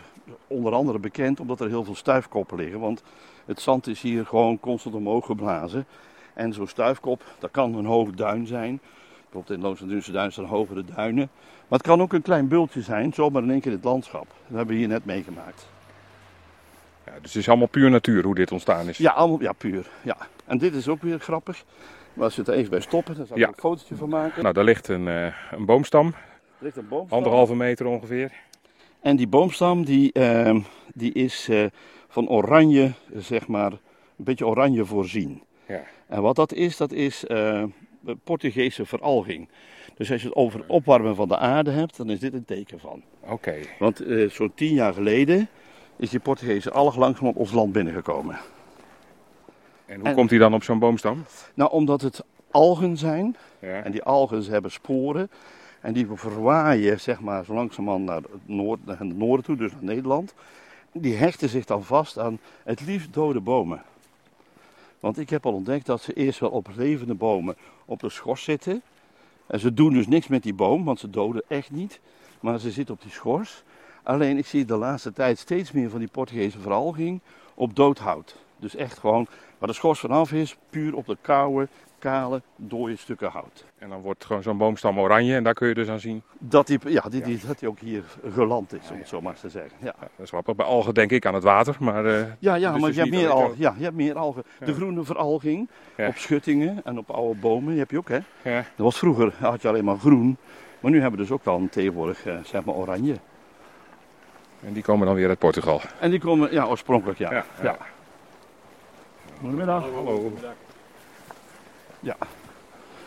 onder andere bekend omdat er heel veel stuifkoppen liggen. Want het zand is hier gewoon constant omhoog geblazen. En zo'n stuifkop, dat kan een hoge duin zijn. Bijvoorbeeld in Loons en Dunse Duin staan hogere duinen. Maar het kan ook een klein bultje zijn, zomaar in één keer in het landschap. Dat hebben we hier net meegemaakt. Ja, dus het is allemaal puur natuur hoe dit ontstaan is. Ja, allemaal, ja, puur. Ja. En dit is ook weer grappig. Maar als we het even bij stoppen, dan zal ik Ja. een fotootje van maken. Nou, daar ligt een, eh, een boomstam, Er ligt een boomstam. anderhalve meter ongeveer. En die boomstam die, ehm, die is eh, van oranje, zeg maar, een beetje oranje voorzien. Ja. En wat dat is, dat is eh, Portugese veralging. Dus als je het over het opwarmen van de aarde hebt, dan is dit een teken van. Oké, Want zo'n tien jaar geleden is die Portugese alg langzaam op ons land binnengekomen. En hoe En- komt hij dan op zo'n boomstam? Nou, omdat het algen zijn, Ja. En die algen hebben sporen. En die verwaaien zeg maar, zo langzamerhand naar het, noord, naar het noorden toe, dus naar Nederland. Die hechten zich dan vast aan het liefst dode bomen. Want ik heb al ontdekt dat ze eerst wel op levende bomen op de schors zitten. En ze doen dus niks met die boom, want ze doden echt niet. Maar ze zitten op die schors. Alleen ik zie de laatste tijd steeds meer van die Portugese veralging op dood hout. Dus echt gewoon waar de schors vanaf is, puur op de koude, kale, dode stukken hout. En dan wordt gewoon zo'n boomstam oranje en daar kun je dus aan zien. Dat die, ja, die, die, dat die ook hier geland is, om het zo maar eens te zeggen. Ja, Ja, dat is grappig. Bij algen denk ik aan het water, maar... eh, ja, ja Dus maar dus je hebt, meer algen, ja, je hebt meer algen. De groene veralging Ja. op schuttingen en op oude bomen, die heb je ook hè. ja. Dat was vroeger, had je alleen maar groen. Maar nu hebben we dus ook dan tegenwoordig, eh, zeg maar, oranje. En die komen dan weer uit Portugal. En die komen, ja, oorspronkelijk, ja. ja. Goedemiddag. Hallo.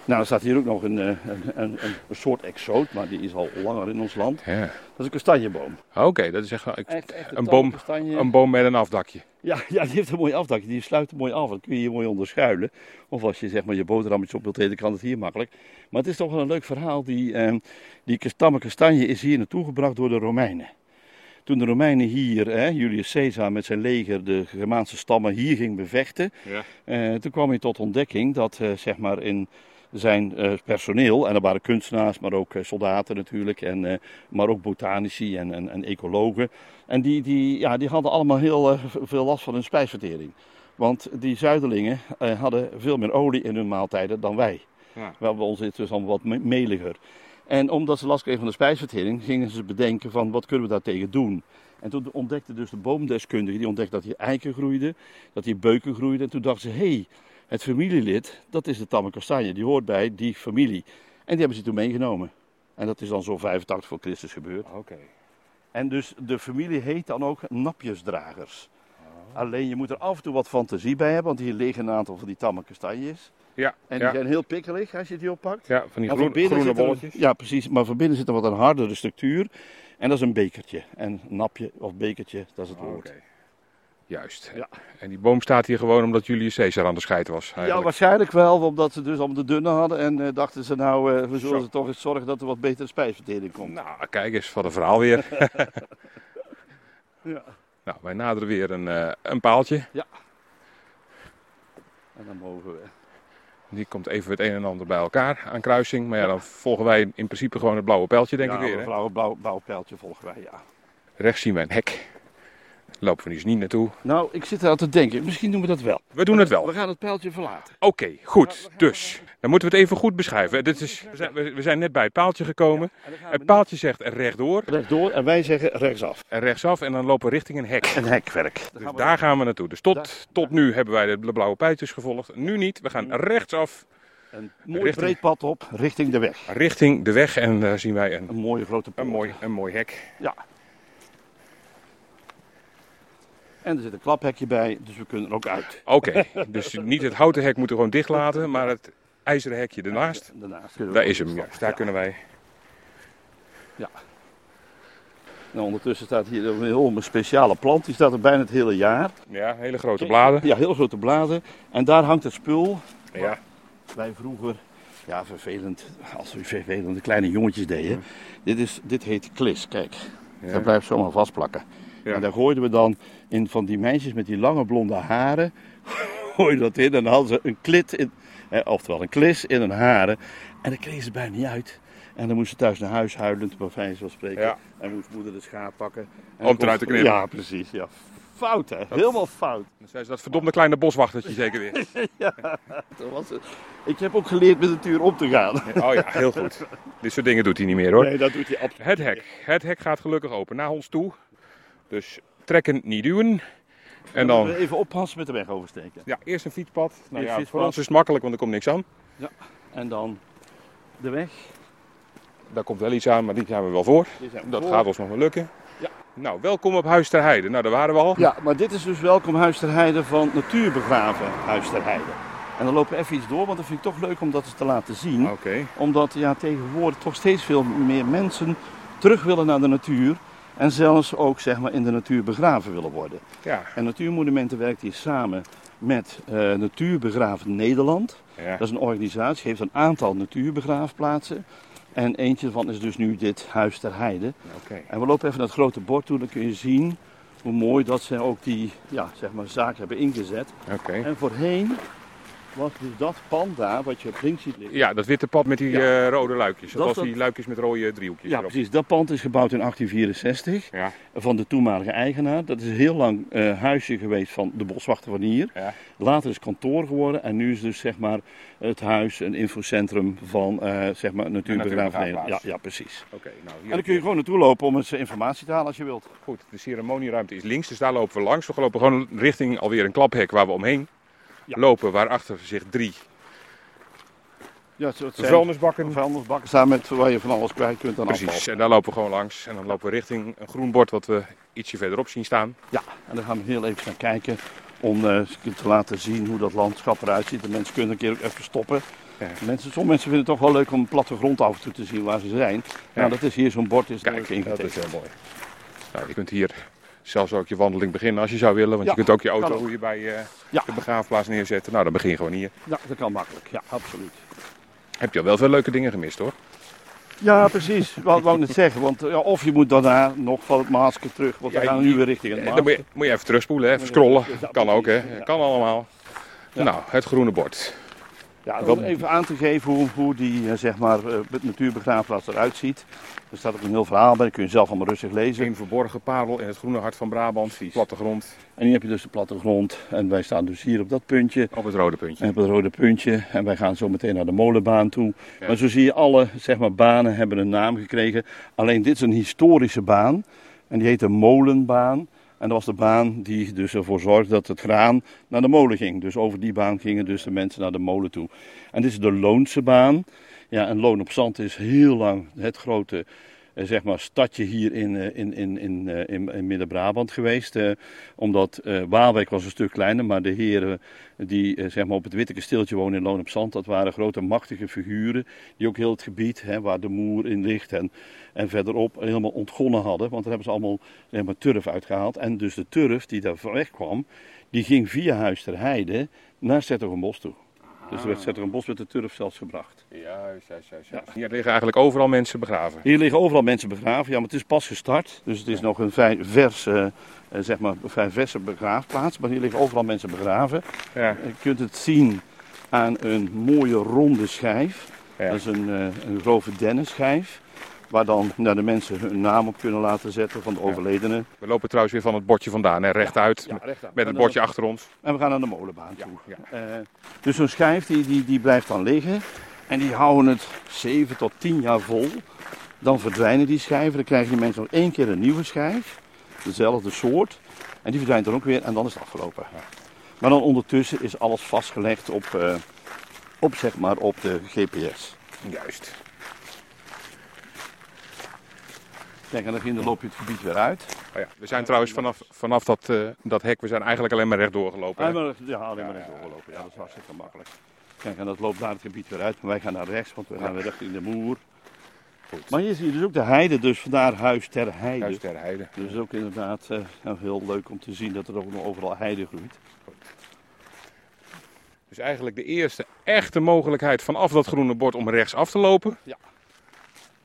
Nou, er staat hier ook nog een, eh, een, een, een, soort exoot, maar die is al langer in ons land. Ja. Dat is een kastanjeboom. Oké, dat is echt, ik- Echt, echt Een boom- kastanje. een boom met een afdakje. Ja, *laughs* ja, die heeft een mooi afdakje. Die sluit er mooi af. Dan kun je hier mooi onder schuilen. Of als je zeg maar je boterhammetje op wilt eten, kan het hier makkelijk. Maar het is toch wel een leuk verhaal. Die, eh, die kastanje is hier naartoe gebracht door de Romeinen. Toen de Romeinen hier, hè, Julius Caesar met zijn leger, de Germaanse stammen hier ging bevechten. Ja. eh, toen kwam hij tot ontdekking dat eh, zeg maar in zijn eh, personeel, en er waren kunstenaars, maar ook soldaten natuurlijk, en, maar ook botanici en, en, en ecologen. En die, die, ja, die hadden allemaal heel veel last van hun spijsvertering. Want die zuidelingen eh, hadden veel meer olie in hun maaltijden dan wij. Ja. Wel, bij ons is het dus allemaal wat me- meliger. En omdat ze last kregen van de spijsvertering, gingen ze bedenken van wat kunnen we daartegen doen. En toen ontdekte dus de boomdeskundige, die ontdekte dat hier eiken groeiden, dat hier beuken groeiden. En toen dachten ze, hé, hey, het familielid, dat is de tamme kastanje, die hoort bij die familie. En die hebben ze toen meegenomen. En dat is dan zo 85 voor Christus gebeurd. Oké. En dus de familie heet dan ook napjesdragers. Alleen je moet er af en toe wat fantasie bij hebben, want hier liggen een aantal van die tamme kastanjes. Ja, En die ja, zijn heel pikkelig als je die oppakt. ja, van die groen, van groene een- bolletjes. ja, precies. Maar van binnen zit er wat een hardere structuur. En dat is een bekertje. En napje of bekertje, dat is het Oké. woord. Juist. Ja. En die boom staat hier gewoon omdat Julius Caesar aan de scheid was. Ja, waarschijnlijk wel, omdat ze dus allemaal de dunne hadden. En eh, dachten ze nou, eh, we zullen ze toch eens zorgen dat er wat betere spijsvertering komt. Nou, kijk eens, wat een verhaal weer. *laughs* Ja. nou, wij naderen weer een, eh, een paaltje. En dan mogen we. Die komt even het een en ander bij elkaar aan kruising. Maar ja, dan volgen wij in principe gewoon het blauwe pijltje, denk ja, ik weer. een Hè? blauw, blauw, blauw pijltje volgen wij, ja. Rechts zien wij een hek. Lopen we dus niet naartoe. Nou, ik zit eraan te denken, misschien doen we dat wel. We doen het wel. We gaan het pijltje verlaten. Oké, goed. Dus, dan moeten we het even goed beschrijven. Dit is, we, zijn, we zijn net bij het paaltje gekomen. Het paaltje zegt rechtdoor. Rechtdoor en wij zeggen rechtsaf. En rechtsaf en dan lopen we richting een hek. Een hekwerk. Dus daar gaan we naartoe. Dus tot, tot nu hebben wij de blauwe pijltjes gevolgd. Nu niet. We gaan rechtsaf. Een mooi richting, breed pad op, richting de weg. Richting de weg en daar zien wij een, een mooie grote Een mooi, een mooi hek. Ja. En er zit een klaphekje bij, dus we kunnen er ook uit. Oké, dus niet het houten hek moeten we gewoon dicht laten, maar het ijzeren hekje ernaast. Daarnaast daar is hem, juist. Daar kunnen wij... Ja. Nou, ondertussen staat hier een heel speciale plant. Die staat er bijna het hele jaar. Ja, hele grote bladen. Ja, heel grote bladen. En daar hangt het spul. Ja. Wij vroeger, ja vervelend, als we vervelende kleine jongetjes deden. Dit, is, dit heet klis, kijk. Ja. Dat blijft zomaar vastplakken. Ja. En daar gooiden we dan in van die meisjes met die lange blonde haren. *laughs* gooiden dat in en dan hadden ze een klit, in, eh, oftewel een klis in hun haren. En dan kregen ze bijna niet uit. En dan moest ze thuis naar huis huilend, bij wijze van spreken. Ja. En moest moeder de schaap pakken. En Om eruit te knippen. Ja, precies. Ja. Fout, hè? Helemaal fout. Dan zei ze dat verdomde kleine boswachtertje zeker weer. *laughs* ja, dat was het. Ik heb ook geleerd met de natuur om te gaan. oh ja, heel goed. Dit soort dingen doet hij niet meer hoor. Nee, dat doet hij absoluut Het hek. Het hek gaat gelukkig open naar ons toe. Dus trekken, niet duwen. En dan... Even oppassen met de weg oversteken. Ja, eerst een fietspad. Nou ja, fietspad. Voor ons is het makkelijk, want er komt niks aan. Ja, en dan de weg. Daar komt wel iets aan, maar die zijn we wel voor. Dat voor. gaat ons nog wel lukken. Ja. Nou, welkom op Huis ter Heide. Nou, daar waren we al. Ja, maar dit is dus welkom Huis ter Heide van Natuurbegraven Huis ter Heide. En dan lopen we even iets door, want dat vind ik toch leuk om dat eens te laten zien. Oké. Omdat ja, tegenwoordig toch steeds veel meer mensen terug willen naar de natuur. En zelfs ook zeg maar, in de natuur begraven willen worden. Ja. En Natuurmonumenten werkt hier samen met uh, Natuurbegraven Nederland. Ja. Dat is een organisatie, heeft een aantal natuurbegraafplaatsen. En eentje ervan is dus nu dit Huis ter Heide. Okay. En we lopen even naar het grote bord toe, dan kun je zien hoe mooi dat ze ook die ja, zeg maar, zaak hebben ingezet. Okay. En voorheen was dus dat pand daar, wat je op links ziet liggen. Ja, dat witte pad met die ja. uh, rode luikjes. Dat, dat was die luikjes met rode driehoekjes. Ja, erop. precies. Dat pand is gebouwd in 1864 ja. van de toenmalige eigenaar. Dat is heel lang uh, huisje geweest van de boswachter van hier. Ja. Later is het kantoor geworden en nu is dus zeg maar het huis een infocentrum van uh, zeg maar natuurbegraafplaats. Ja, ja, precies. Okay, nou, en dan kun je gewoon naartoe lopen om eens informatie te halen als je wilt. Goed, de ceremonieruimte is links, dus daar lopen we langs. We lopen gewoon richting alweer een klaphek waar we omheen ja. lopen, waarachter zich drie ja, vuilnisbakken. vuilnisbakken staan met waar je van alles kwijt kunt aan Precies, afval. en daar lopen we gewoon langs. En dan lopen we richting een groen bord wat we ietsje verderop zien staan. Ja, en dan gaan we heel even gaan kijken om uh, te laten zien hoe dat landschap eruit ziet. De mensen kunnen een keer ook even stoppen. Ja. Mensen, sommige mensen vinden het toch wel leuk om een plattegrond af en toe te zien waar ze zijn. Ja. Nou, dat is hier zo'n bord. Is Kijk, dat is heel mooi. Nou, je kunt hier zelfs ook je wandeling beginnen als je zou willen. Want ja, je kunt ook je auto hier bij uh, ja. de begraafplaats neerzetten. Nou, dan begin je gewoon hier. Ja, dat kan makkelijk. Ja, absoluut. Heb je al wel veel leuke dingen gemist hoor. Ja, precies. Wat wou ik net zeggen. Want ja, of je moet daarna nog van het Maaske terug. Want we gaan nu weer richting het Maaske. Dan moet je, moet je even terugspoelen, even scrollen. Kan ook hè. Kan allemaal. Nou, het groene bord. Ja, om even aan te geven hoe, hoe die zeg maar, natuurbegraafplaats eruit ziet. Er staat ook een heel verhaal bij, dat kun je zelf allemaal rustig lezen. Een verborgen parel in het groene hart van Brabant, Vies. plattegrond. En hier heb je dus de plattegrond en wij staan dus hier op dat puntje. Op het rode puntje. En op het rode puntje en wij gaan zo meteen naar de molenbaan toe. Ja. Maar zo zie je alle zeg maar, banen hebben een naam gekregen. Alleen dit is een historische baan en die heet de molenbaan. En dat was de baan die dus ervoor zorgde dat het graan naar de molen ging. Dus over die baan gingen dus de mensen naar de molen toe. En dit is de Loonse baan. Ja, en Loon op Zand is heel lang het grote zeg maar, stadje hier in, in, in, in, in, in Midden-Brabant geweest. Eh, omdat Waalwijk was een stuk kleiner, maar de heren die zeg maar, op het Witte Kasteeltje wonen in Loon op Zand, dat waren grote machtige figuren die ook heel het gebied hè, waar de moer in ligt en, en verderop helemaal ontgonnen hadden. Want daar hebben ze allemaal zeg maar, turf uitgehaald. En dus de turf die daar wegkwam, die ging via Huis ter Heide naar Zettergenbos toe. Dus er werd Zettergenbos met de turf zelfs gebracht. Juist, juist, juist. Ja. Hier liggen eigenlijk overal mensen begraven. Hier liggen overal mensen begraven, ja, maar het is pas gestart. Dus het is ja. nog een vrij verse, uh, zeg maar, vrij verse begraafplaats. Maar hier liggen overal mensen begraven. Ja. Je kunt het zien aan een mooie ronde schijf. Dat is een, uh, een grove dennenschijf. Waar dan nou, de mensen hun naam op kunnen laten zetten van de overledene. We lopen trouwens weer van het bordje vandaan, hè, rechtuit. Ja, rechtuit. Met het bordje achter ons. En we gaan naar de molenbaan toe. Ja, Eh, dus zo'n schijf die, die, die blijft dan liggen. En die houden het 7 tot 10 jaar vol. Dan verdwijnen die schijven. Dan krijgen die mensen nog één keer een nieuwe schijf. Dezelfde soort. En die verdwijnt dan ook weer en dan is het afgelopen. Maar dan ondertussen is alles vastgelegd op, eh, op, zeg maar, op de GPS. Juist. Kijk, en dan loop je het gebied weer uit. Oh ja. We zijn trouwens vanaf, vanaf dat, eh, dat hek, we zijn eigenlijk alleen maar rechtdoor gelopen. hè? Ja, alleen maar Ja, even ja, dat is hartstikke makkelijk. Kijk, en dat loopt daar het gebied weer uit. Maar wij gaan naar rechts, want we gaan weer richting de moer. Goed. Maar hier zie je dus ook de heide, dus vandaar Huis ter Heide. Huis ter Heide. Dus ook inderdaad eh, heel leuk om te zien dat er ook nog overal heide groeit. Dus eigenlijk de eerste echte mogelijkheid vanaf dat groene bord om rechts af te lopen. Ja.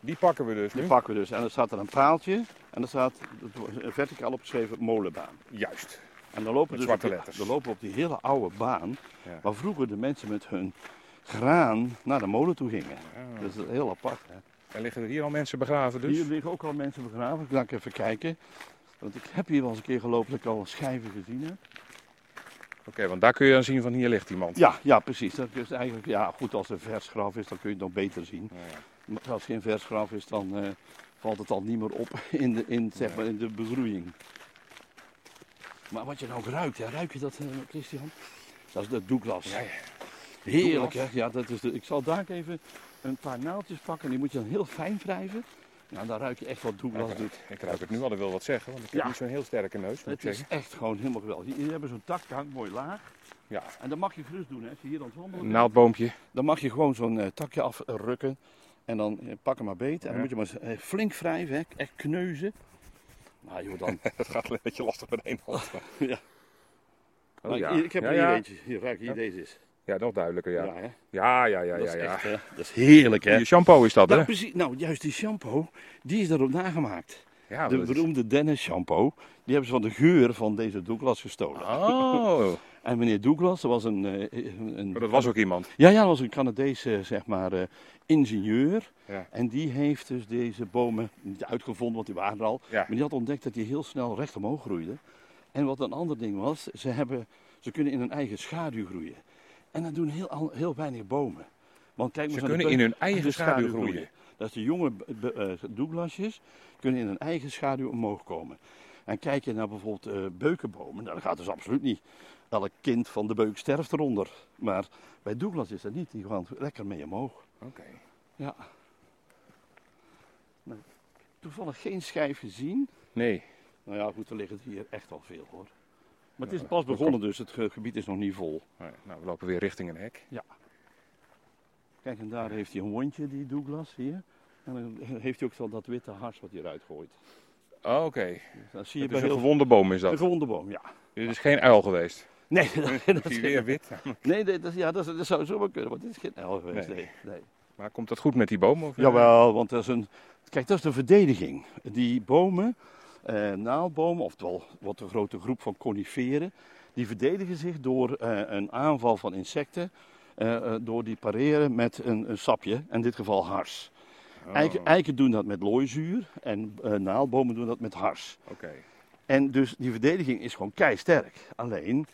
Die pakken we dus Die nu. pakken we dus. En er staat er een paaltje en er staat verticaal opgeschreven molenbaan. Juist. En dan lopen, dus zwarte op die, letters. dan lopen we op die hele oude baan, Ja. waar vroeger de mensen met hun graan naar de molen toe gingen. Ah. Dat is heel apart. Hè? En liggen er hier al mensen begraven dus? Hier liggen ook al mensen begraven. Ik ga ik even kijken. Want ik heb hier wel eens een keer gelopen dat ik al schijven gezien heb. Oké, want daar kun je dan zien van hier ligt iemand. Ja, ja precies. Dat is eigenlijk, ja, goed, als er vers graf is, dan kun je het nog beter zien. Ja, ja. Als geen vers graf is, dan eh, valt het al niet meer op *laughs* in de, in, zeg maar, in de begroeiing. Maar wat je nou ruikt, ja, ruik je dat, eh, Christian? Dat is de Douglas. Ja, ja. Heerlijk, hè? Ja, dat is de, ik zal daar even een paar naaldjes pakken en die moet je dan heel fijn wrijven. Nou, dan ruik je echt wat Douglas Ik, doet. ik ruik het nu al, ik wil wat zeggen, want ik heb niet zo'n heel sterke neus, Het is zeggen. echt gewoon helemaal geweldig. Hier, hebben zo'n tak, die hangt mooi laag. Ja. En dan mag je gerust doen, hè. Als je hier aan het wandelen Een naaldboompje. dan mag je gewoon zo'n eh, takje afrukken. En dan eh, pak hem maar beet. En dan Ja. moet je maar eens, eh, flink wrijven, hè. echt kneuzen. Nou joh, dan... *laughs* Dat gaat een beetje lastig met één hand. *laughs* ja. Oh, Nou, ja. ik heb ja, er hier ja. eentje. Hier, ruik, hier, Ja. deze is. Ja, nog duidelijker, ja. hè. Ja, ja, ja, dat ja. is ja. echt, hè. Dat is heerlijk, hè. Je shampoo is dat, hè? Nou, precies, nou, juist die shampoo, die is daarop nagemaakt. Ja, De dat is- beroemde Dennis shampoo, die hebben ze van de geur van deze Douglas gestolen. Oh, *laughs* En meneer Douglas, dat was een... eh, een maar dat was ook iemand. Ja, ja, dat was een Canadese, zeg maar, eh, ingenieur. Ja. En die heeft dus deze bomen niet uitgevonden, want die waren er al. Ja. Maar die had ontdekt dat die heel snel recht omhoog groeiden. En wat een ander ding was, ze, hebben, ze kunnen in hun eigen schaduw groeien. En dat doen heel, al- heel weinig bomen. Want kijk maar Ze kunnen in hun eigen schaduw groeien. Dat is de jonge eh, Douglasjes kunnen in hun eigen schaduw omhoog komen. En kijk je naar bijvoorbeeld eh, beukenbomen, nou, dat gaat dus absoluut niet. Elk kind van de beuk sterft eronder. Maar bij Douglas is dat niet, die gaan lekker mee omhoog. Oké. Ja. Nou, toevallig geen schijf gezien. Nee. Nou ja, goed, er liggen hier echt al veel hoor. Maar het is Ja, pas begonnen, dus het ge- gebied is nog niet vol. Ja, Nou, we lopen weer richting een hek. Kijk, en daar heeft hij een wondje, die Douglas hier. En dan heeft hij ook zo dat witte hars wat hij eruit gooit. Oh, Oké. Dus dat Het is een heel gewonde boom is Een dat. gewonde boom, ja. Dit is geen uil geweest. Nee, *laughs* Ik zie weer wit. nee, nee, dat, is- ja, dat, is- dat zou zomaar kunnen, want dit is geen L geweest. Nee. Nee. Maar komt dat goed met die boom? Of? Jawel, want dat is een. Kijk, dat is de verdediging. Die bomen, eh, naaldbomen, oftewel wat een grote groep van coniferen, die verdedigen zich door eh, een aanval van insecten. eh, eh, door die pareren met een, een sapje, in dit geval hars. Oh, Eiken, eiken doen dat met looizuur en eh, naaldbomen doen dat met hars. Oké. En dus die verdediging is gewoon keisterk. Alleen,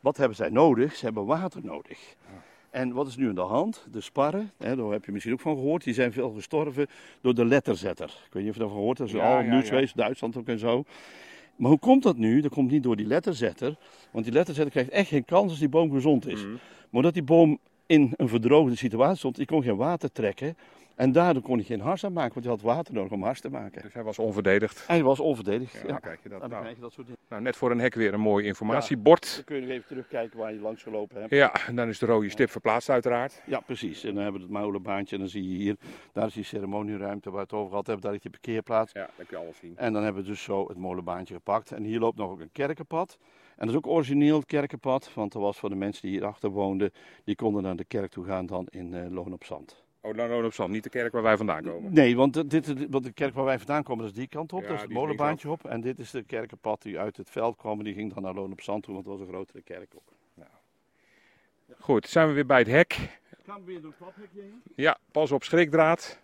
wat hebben zij nodig? Ze hebben water nodig. En wat is nu aan de hand? De sparren, hè, daar heb je misschien ook van gehoord, die zijn veel gestorven door de letterzetter. Ik weet niet of je daarvan gehoord hebt, dat is Ja, al ja, nieuws ja. geweest, Duitsland ook en zo. Maar hoe komt dat nu? Dat komt niet door die letterzetter, want die letterzetter krijgt echt geen kans als die boom gezond is. Mhm. Maar omdat die boom in een verdroogde situatie stond, die kon geen water trekken. En daardoor kon hij geen hars aan maken, want hij had water nodig om hars te maken. Dus hij was onverdedigd. Hij was onverdedigd. Ja, Ja, dan krijg je dat. Dan Nou, krijg je dat soort dingen. nou, net voor een hek weer een mooi informatiebord. Dan kun je nog even terugkijken waar je langs gelopen hebt. Ja, en dan is de rode stip verplaatst uiteraard. Ja, precies. En dan hebben we het molenbaantje. En dan zie je hier, daar is die ceremonieruimte waar we het over gehad hebben. Daar is die parkeerplaats. Ja, dat kun je alles zien. En dan hebben we dus zo het molenbaantje gepakt. En hier loopt nog ook een kerkenpad. En dat is ook origineel het kerkenpad. Want dat was voor de mensen die hierachter woonden. Die konden naar de kerk toe gaan dan in eh Loon op Zand. Oh, nou, nou op Zand, niet de kerk waar wij vandaan komen. Nee, want dit, want de kerk waar wij vandaan komen, dat is die kant op. Ja, dat is het molenbaantje op. En dit is de kerkenpad die uit het veld kwam. Die ging dan naar Loon op Zand toe, want dat was een grotere kerk ook. Goed, zijn we weer bij het hek. Gaan we weer door het klaphekje heen? Ja, pas op schrikdraad.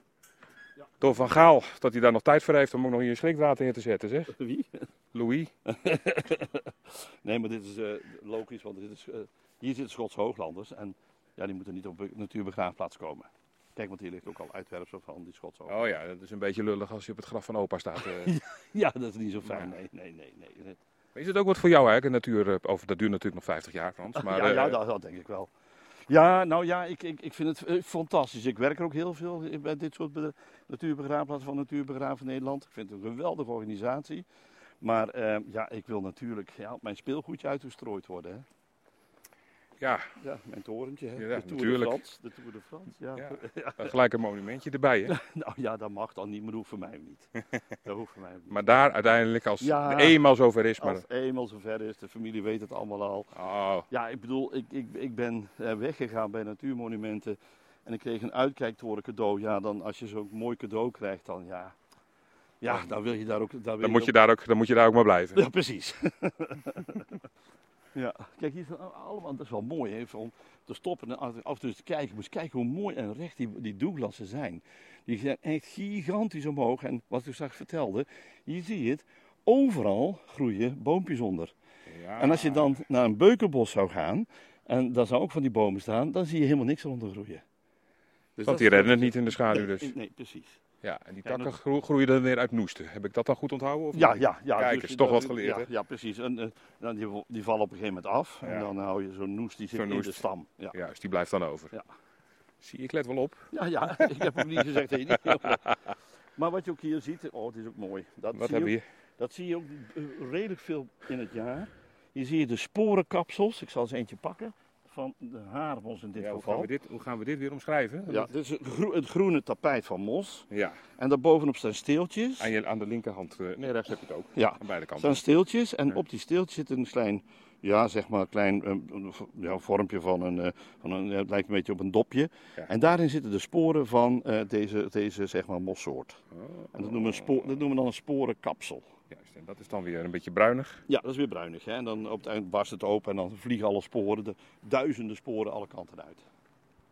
Door Van Gaal, dat hij daar nog tijd voor heeft om ook nog hier schrikwater in te zetten, zeg. *laughs* Wie? Louis. *laughs* nee, maar dit is uh, logisch, want dit is, uh, hier zitten Schots hooglanders en ja, die moeten niet op natuurbegraafplaats komen. Kijk, want hier ligt ook al uitwerpsel van die Schotse Oh ja, dat is een beetje lullig als je op het graf van opa staat. *laughs* Uh. ja, dat is niet zo fijn. Nee, nee, nee. nee. Is het ook wat voor jou eigenlijk, natuur? Over, dat duurt natuurlijk nog 50 jaar, Frans. Maar, ja, ja dat, dat denk ik wel. Ja, nou ja, ik, ik, ik vind het fantastisch. Ik werk er ook heel veel bij dit soort natuurbegraafplaatsen van Natuurbegraven Nederland. Ik vind het een geweldige organisatie. Maar uh, ja, ik wil natuurlijk ja, mijn speelgoedje uitgestrooid worden. Hè. Ja. ja, mijn torentje. Hè. Ja, de Tour natuurlijk. de France. De Tour de France. Ja. ja. *laughs* Gelijk een monumentje erbij, hè? *laughs* nou ja, dat mag dan niet, maar dat hoeft voor mij niet. *laughs* Dat hoeft voor mij niet. Maar daar uiteindelijk, als ja, het eenmaal zover is. Maar... Als het eenmaal zover is, de familie weet het allemaal al. Oh. Ja, ik bedoel, ik, ik, ik ben weggegaan bij natuurmonumenten en ik kreeg een uitkijktoren cadeau. Ja, dan als je zo'n mooi cadeau krijgt, dan ja. Ja, dan wil je daar ook. Dan, dan moet, je daar ook, dan moet je daar ook maar blijven. Ja, precies. Ja, kijk, hier zijn allemaal, dat is wel mooi hè, om te stoppen en af en toe te kijken. Moet kijken hoe mooi en recht die, die Douglassen zijn. Die zijn echt gigantisch omhoog. En wat ik straks vertelde, je het, overal groeien boompjes onder. Ja. En als je dan naar een beukenbos zou gaan, en daar zou ook van die bomen staan, dan zie je helemaal niks eronder groeien. Dus Want die redden het niet in de schaduw dus. Nee, nee precies. Ja, en die takken groeien dan weer uit noesten. Heb ik dat dan goed onthouden? Of ja, ja, ja. Kijk, dus, is toch dat, wat geleerd. Ja, ja precies. En, uh, die, die vallen op een gegeven moment af. Ja. En dan hou je zo'n noest die zit in de stam. Ja. Juist, die blijft dan over. Ja. Zie ik let wel op. Ja, ja. *laughs* ik heb ook niet gezegd dat je niet *laughs* Maar wat je ook hier ziet, oh, het is ook mooi. Dat wat zie hier? Dat zie je ook uh, redelijk veel in het jaar. Hier zie je de sporenkapsels. Ik zal eens eentje pakken van de haarmos in dit ja, hoe geval. Gaan we dit, hoe gaan we dit weer omschrijven? Ja, dit is het, gro het groene tapijt van mos. Ja. En daarbovenop staan steeltjes. Aan, je, aan de linkerhand, uh, nee rechts heb je het ook. Ja. Aan beide kanten. staan steeltjes en ja. op die steeltjes zit een klein, ja zeg maar, klein uh, ja, vormpje van een, uh, van een het lijkt een beetje op een dopje. Ja. En daarin zitten de sporen van deze, deze zeg maar mossoort. Oh. En dat noemen, we een spoor, dat noemen we dan een sporenkapsel. Juist, en dat is dan weer een beetje bruinig. Ja, dat is weer bruinig. Hè? En dan op het eind barst het open en dan vliegen alle sporen, de duizenden sporen, alle kanten uit.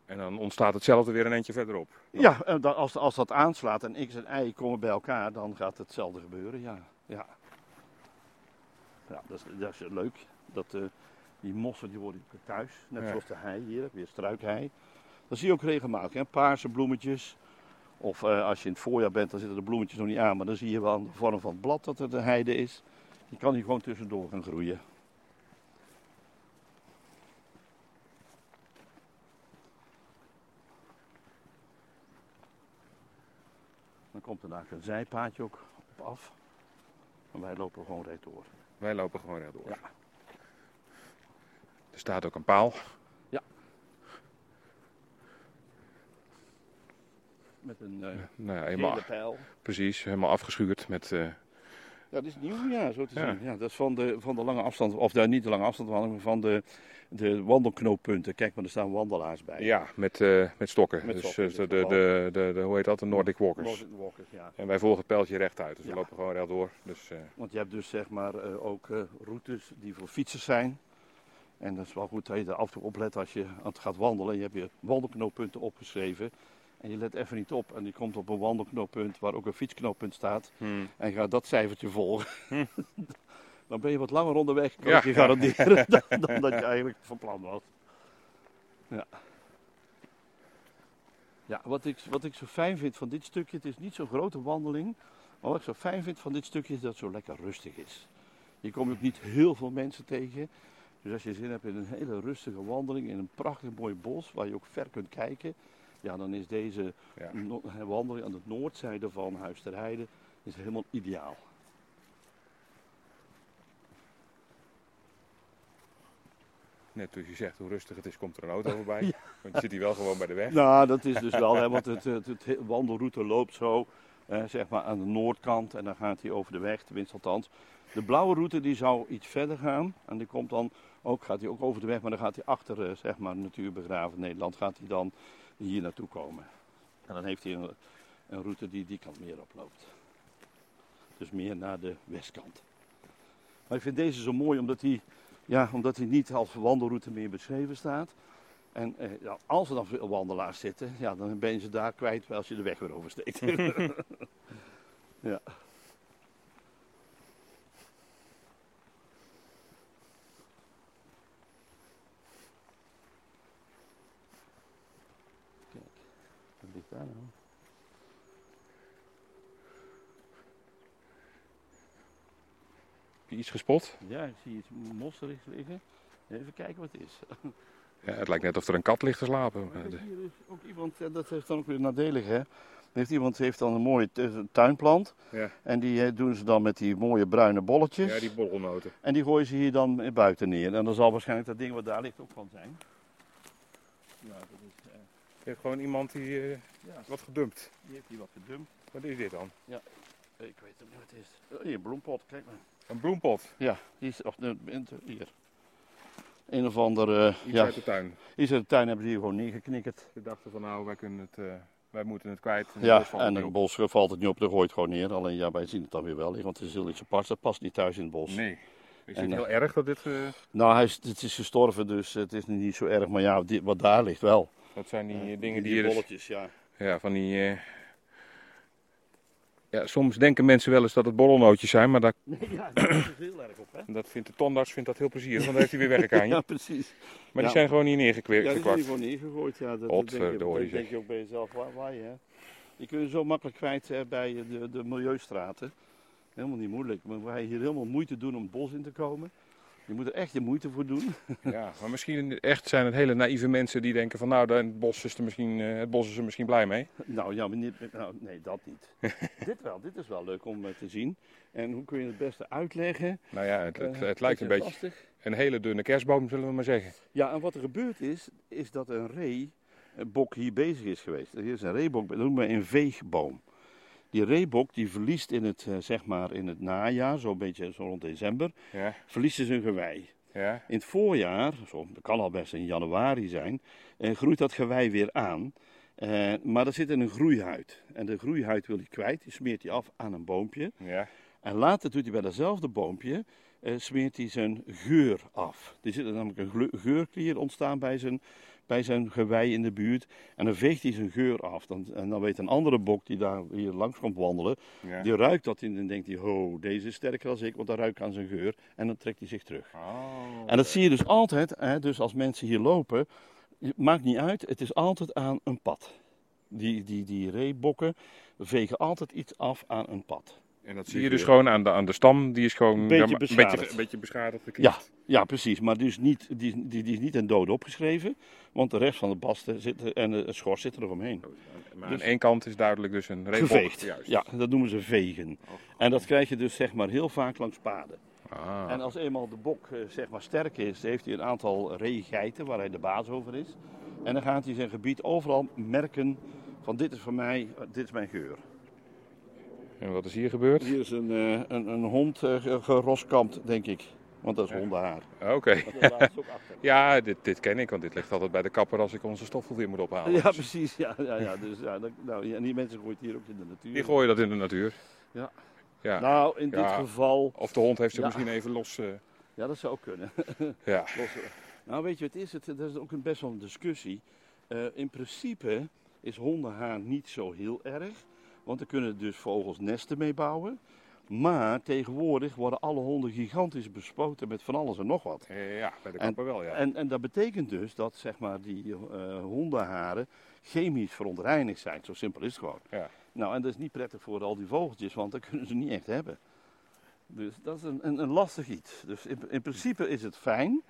En dan ontstaat hetzelfde weer een eentje verderop. Ja, en dan, als, als dat aanslaat en x en y komen bij elkaar, dan gaat hetzelfde gebeuren. Ja, ja. ja dat, is, dat is leuk. Dat, uh, die mossen die worden thuis, net Ja. zoals de hei hier, weer struikhei. Dat zie je ook regelmatig, hè? paarse bloemetjes. Of uh, als je in het voorjaar bent, dan zitten de bloemetjes nog niet aan, maar dan zie je wel aan de vorm van het blad dat er de heide is. Die kan hier gewoon tussendoor gaan groeien. Dan komt er daar een zijpaadje ook op af. Maar wij lopen gewoon rechtdoor. Wij lopen gewoon rechtdoor. Ja. Er staat ook een paal. Met een uh, Nou ja, helemaal, pijl. precies, helemaal afgeschuurd met... eh, Ja, dat is nieuw, ja, zo te Ja. zien. Ja, dat is van de, van de lange afstand, of de, niet de lange afstand, maar van de, de wandelknooppunten. Kijk, maar er staan wandelaars bij. ja, met, eh, met stokken. Met dus stokken eh, de, de, de, hoe heet dat? De Nordic Walkers. Nordic Walkers, ja. En wij volgen het pijltje rechtuit, dus we lopen gewoon rechtdoor. Dus, Want je hebt dus zeg maar ook routes die voor fietsers zijn. En dat is wel goed dat je er af en toe oplet als je aan het gaat wandelen. Je hebt je wandelknooppunten opgeschreven. En je let even niet op en je komt op een wandelknooppunt waar ook een fietsknooppunt staat. hmm. En gaat dat cijfertje volgen. *laughs* dan ben je wat langer onderweg, kan Ja. ik je garanderen, *laughs* dan, dan dat je eigenlijk van plan was. Ja. Ja, wat ik, wat ik zo fijn vind van dit stukje, het is niet zo'n grote wandeling. Maar wat ik zo fijn vind van dit stukje is dat het zo lekker rustig is. Je komt ook niet heel veel mensen tegen. Dus als je zin hebt in een hele rustige wandeling in een prachtig mooi bos waar je ook ver kunt kijken. Ja, dan is deze no- wandeling aan de noordzijde van Huis ter Heide is helemaal ideaal. Net toen je zegt hoe rustig het is, komt er een auto *laughs* voorbij. Want je zit hier wel gewoon bij de weg. Nou, dat is dus wel, hè, want het, het, het he- wandelroute loopt zo, eh, zeg maar aan de noordkant en dan gaat hij over de weg, tenminste althans. De blauwe route die zou iets verder gaan en die komt dan ook, gaat hij ook over de weg, maar dan gaat hij achter, eh, zeg maar, Natuurbegraven Nederland, gaat hij dan hier naartoe komen. En dan heeft hij een, een route die die kant meer oploopt. Dus meer naar de westkant. Maar ik vind deze zo mooi omdat hij, ja, omdat hij niet als wandelroute meer beschreven staat. En eh, ja, als er dan veel wandelaars zitten, ja, dan ben je ze daar kwijt als je de weg weer oversteekt. *laughs* ja. Kijk, wat ligt daar nou? Heb je iets gespot? Ja, ik zie iets mosserig liggen. Even kijken wat het is. Ja, het lijkt net of er een kat ligt te slapen. Maar kijk, hier is ook iemand, en dat heeft dan ook weer nadelig hè. Heeft iemand heeft dan een mooie tu- tuinplant. Ja. En die eh, doen ze dan met die mooie bruine bolletjes. Ja, die borrelnoten. En die gooien ze hier dan buiten neer. En dan zal waarschijnlijk dat ding wat daar ligt ook van zijn. Ja, dat is, eh, Je hebt gewoon iemand die eh, ja, wat gedumpt. die heeft hier wat gedumpt. Wat is dit dan? Ik weet ook niet wat het is. Oh, hier, een bloempot, kijk maar. Een bloempot. Ja, die is, hier. Een of ander, eh, Iets ja, uit de tuin. iets uit de tuin hebben ze hier gewoon neergeknikkerd. Ze dachten van nou, wij, kunnen het, eh, wij moeten het kwijt. En Ja, en een bos valt het niet op, dan gooit het gewoon neer. Alleen ja, wij zien het dan weer wel want het is heel iets apart. Dat past niet thuis in het bos. Nee. Is het eh, heel erg dat dit... Nou, hij is, het is gestorven, dus het is niet zo erg. Maar ja, dit, wat daar ligt wel. dat zijn die dingen die, die bolletjes, ja. Ja, van die... Ja, soms denken mensen wel eens dat het borrelnootjes zijn, maar dat, Nee, ja, daar is het heel erg op, hè? *clears throat* dat vindt de tandarts vindt dat heel plezierig, want dan heeft hij weer werk aan je. *laughs* Ja, precies. Maar Ja. die zijn gewoon hier Ja, neergekwakt. die zijn gewoon neergegooid. Ja, dat, dat denk, je, Potverdorie, dat denk je ook bij jezelf. Waar, waar je, hè? Je kunt je zo makkelijk kwijt hè, bij de, de milieustraten. Helemaal niet moeilijk. Maar wij hier helemaal moeite doen om het bos in te komen. Je moet er echt je moeite voor doen. *laughs* Ja, maar misschien echt zijn het hele naïeve mensen die denken van nou, het bos is er misschien, eh, het bos is er misschien blij mee. Nou ja, nou, nee, dat niet. *laughs* dit wel, dit is wel leuk om eh, te zien. En hoe kun je het beste uitleggen? Nou ja, het, het, Eh, het lijkt een beetje lastig. een hele dunne kerstboom, zullen we maar zeggen. Ja, en wat er gebeurd is, is dat een reebok hier bezig is geweest. Er is een reebok, dat noemen we een veegboom. Die reebok die verliest in het, eh, zeg maar in het najaar, zo'n beetje zo rond december, Ja, verliest ze zijn gewei. ja. In het voorjaar, zo, dat kan al best in januari zijn, eh, groeit dat gewei weer aan. Eh, maar er zit in een groeihuid. En de groeihuid wil hij kwijt, die smeert hij af aan een boompje. ja. En later doet hij bij datzelfde boompje, eh, smeert hij zijn geur af. Er zit namelijk een geurklier ontstaan bij zijn, bij zijn gewei in de buurt. En dan veegt hij zijn geur af. Dan, en dan weet een andere bok die daar hier langs komt wandelen, ja. die ruikt dat en dan denkt hij, ho, deze is sterker dan ik, want dan ruik ik aan zijn geur. En dan trekt hij zich terug. Oh, En dat zie je dus altijd, hè, dus als mensen hier lopen, maakt niet uit, het is altijd aan een pad. Die, die, die reebokken vegen altijd iets af aan een pad. En dat zie je dus gewoon aan de, aan de stam, die is gewoon Een beetje ja, maar beschadigd. Een beetje, een beetje beschadigd. Geknipt. ja, precies. Maar dus niet, die, die, die is niet in dood opgeschreven. Want de rest van de basten zit, en de schors zit er omheen. Maar Dus- aan één kant is duidelijk dus een reebok. Geveegd. Juist. Ja, dat noemen ze vegen. En dat krijg je dus zeg maar heel vaak langs paden. Ah. En als eenmaal de bok eh, zeg maar sterk is, heeft hij een aantal reegeiten waar hij de baas over is. En dan gaat hij zijn gebied overal merken van dit is voor mij, eh, dit is mijn geur. En wat is hier gebeurd? Hier is een, eh, een, een hond eh, ge- geroskampt, denk ik. Want dat is hondenhaar. Oké. *laughs* Ja, dit, dit ken ik, want dit ligt altijd bij de kapper als ik onze stoffel weer moet ophalen. Ja, precies. Ja, ja, ja. Dus, ja, dat- nou, ja, en die mensen gooien het hier ook in de natuur. Die gooien dat in de natuur. Ja. Ja. Nou, in dit geval, Of de hond heeft ze Ja. misschien even los. eh, ja, dat zou ook kunnen. *laughs* ja. Los, eh. nou, weet je wat het is? Het, dat is ook een best wel een discussie. Eh, in principe is hondenhaar niet zo heel erg. Want er kunnen dus vogels nesten mee bouwen. Maar tegenwoordig worden alle honden gigantisch bespoten met van alles en nog wat. Ja, bij de kapper wel, ja. En, en dat betekent dus dat zeg maar, die eh, hondenharen chemisch verontreinigd zijn. Zo simpel is het gewoon. Ja. Nou, en dat is niet prettig voor al die vogeltjes, want dat kunnen ze niet echt hebben. Dus dat is een, een, een lastig iets. Dus in, in principe is het fijn.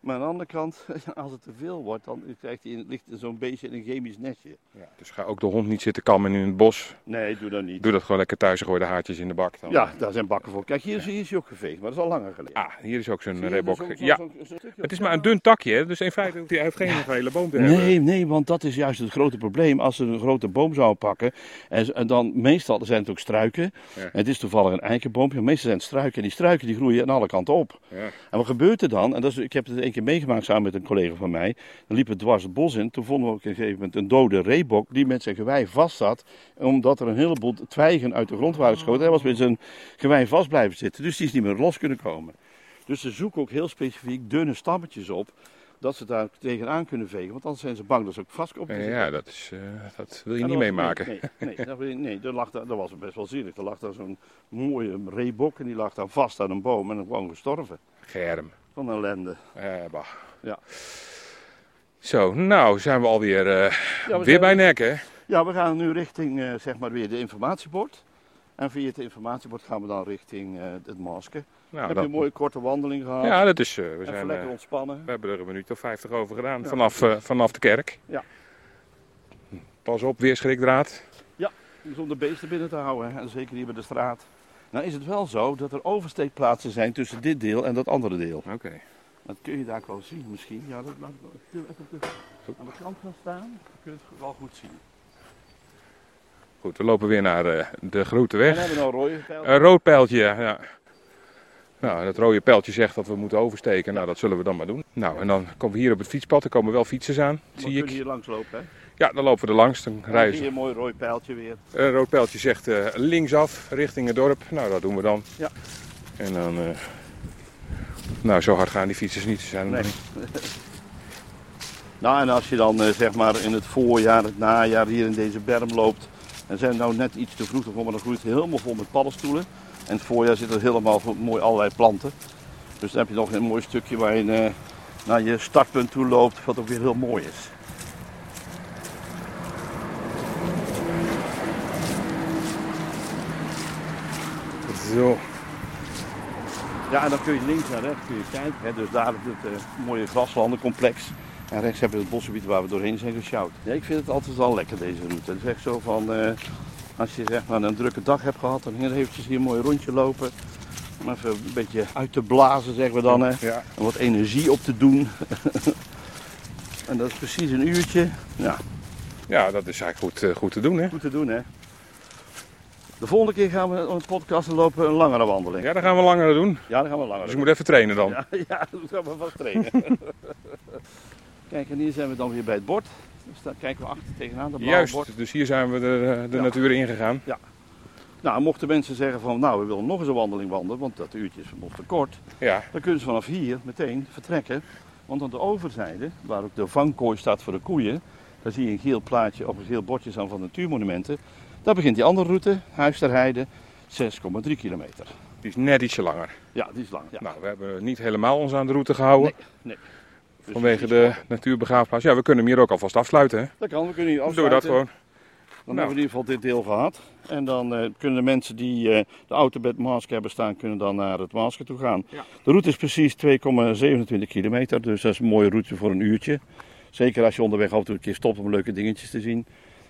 Maar aan de andere kant, *laughs* als het te veel wordt, dan krijgt hij, ligt zo'n beetje in een chemisch nestje. ja. Dus ga ook de hond niet zitten kammen in het bos. Nee, doe dat niet. Doe dat gewoon lekker thuis en gooi de haartjes in de bak. Dan. Ja, daar zijn bakken voor. Kijk, hier is, hier is hij ook geveegd, maar dat is al langer geleden. Ah, hier is ook zo'n zo'n- zo'n- Ja, het is maar een dun takje, hè? dus in feite hij heeft geen hele boom te hebben. Nee, nee, want dat is juist het grote probleem. Als ze een grote boom zouden pakken, en, dan meestal zijn het ook struiken. Ja. Het is toevallig een eikenboompje, meestal zijn het struiken. En die struiken die groeien aan alle kanten op. Ja. En wat gebeurt er dan? En dat is, ik heb het één keer meegemaakt samen met een collega van mij. Dan liepen we dwars het bos in. Toen vonden we ook op een gegeven moment een dode reebok die met zijn gewei vast zat. Omdat er een heleboel twijgen uit de grond waren geschoten. Hij was met zijn gewei vast blijven zitten. Dus die is niet meer los kunnen komen. Dus ze zoeken ook heel specifiek dunne stammetjes op. dat ze daar tegenaan kunnen vegen. Want anders zijn ze bang dat ze ook vast op Ja, dat, is, uh, dat wil je niet meemaken. Nee, nee, *laughs* nee, dat, nee dat, lag daar, dat was best wel zielig. Er lag daar zo'n mooie reebok en die lag daar vast aan een boom en gewoon gestorven. Germ. Van ellende. Eh, bah. Ja. Zo, nou zijn we alweer uh, ja, weer bij nek, hè? Ja, we gaan nu richting uh, zeg maar weer de informatiebord. En via het informatiebord gaan we dan richting uh, het masken. Nou, heb je een mooie korte wandeling gehad? Ja, dat is. We zijn lekker ontspannen. We hebben er een minuut of 50 over gedaan vanaf, vanaf de kerk. Ja. Pas op, weerschrikdraad. Ja, zonder beesten binnen te houden. En zeker hier bij de straat. Nou is het wel zo dat er oversteekplaatsen zijn tussen dit deel en dat andere deel. Oké. Dat kun je daar wel zien misschien. Ja, dat laat ik even aan de kant gaan staan. Dan kun je het wel goed zien. Goed, we lopen weer naar uh, de grote weg. we hebben een rode pijltje. Een rood pijltje, ja. Nou, dat rode pijltje zegt dat we moeten oversteken. Nou, dat zullen we dan maar doen. Nou, en dan komen we hier op het fietspad. Er komen wel fietsers aan, maar zie ik. hier langs lopen, hè? Ja, dan lopen we er langs. Dan rijden Hier een mooi rood pijltje weer. Een rood pijltje zegt uh, linksaf, richting het dorp. Nou, dat doen we dan. Ja. En dan... Uh, nou, zo hard gaan die fietsers niet. Zijn nee. *laughs* nou, en als je dan uh, zeg maar in het voorjaar, het najaar hier in deze berm loopt en zijn nou net iets te vroeg maar dan groeit het helemaal vol met paddenstoelen. En het voorjaar zit er helemaal mooi allerlei planten. Dus dan heb je nog een mooi stukje waar je naar je startpunt toe loopt, wat ook weer heel mooi is. Zo. Ja, en dan kun je links en rechts kun je kijken. Hè. Dus daar het uh, mooie graslandencomplex. En rechts hebben we het bosgebied waar we doorheen zijn gesjouwd. Ja, ik vind het altijd wel lekker deze route. Het is echt zo van, uh, als je zeg maar een drukke dag hebt gehad, dan hier eventjes hier een mooi rondje lopen. Om even een beetje uit te blazen, zeggen we dan. Hè. Ja. En wat energie op te doen. *laughs* en dat is precies een uurtje. Ja, ja dat is eigenlijk goed, uh, goed te doen hè. Goed te doen hè. De volgende keer gaan we een podcast lopen een langere wandeling. Ja, dan gaan we langer doen. Ja, dan gaan we langer Dus je moet even trainen dan. Ja, *laughs* ja dan gaan we vast trainen. *laughs* Kijk, en hier zijn we dan weer bij het bord. Dus daar kijken we achter tegenaan, dat Juist, bord. dus hier zijn we de, de ja. natuur ingegaan. Ja. Nou, mochten mensen zeggen van, nou, we willen nog eens een wandeling wandelen, want dat uurtje is nog te kort. Ja. Dan kunnen ze vanaf hier meteen vertrekken. Want aan de overzijde, waar ook de vangkooi staat voor de koeien, daar zie je een geel plaatje of een geel bordje staan van natuurmonumenten. Daar begint die andere route, Huis ter Heide, 6,3 kilometer. Die is net ietsje langer. Ja, die is lang. Ja. Nou, we hebben niet helemaal ons aan de route gehouden. Nee, nee. Dus vanwege de natuurbegraafplaats. Ja, we kunnen hem hier ook alvast afsluiten. Hè? Dat kan, we kunnen hier afsluiten. Doen we dat gewoon. Dan nou. hebben we in ieder geval dit deel gehad. En dan uh, kunnen de mensen die uh, de auto bij het Masker hebben staan, kunnen dan naar het Masker toe gaan. Ja. De route is precies 2,27 kilometer, dus dat is een mooie route voor een uurtje. Zeker als je onderweg af en toe een keer stopt om leuke dingetjes te zien.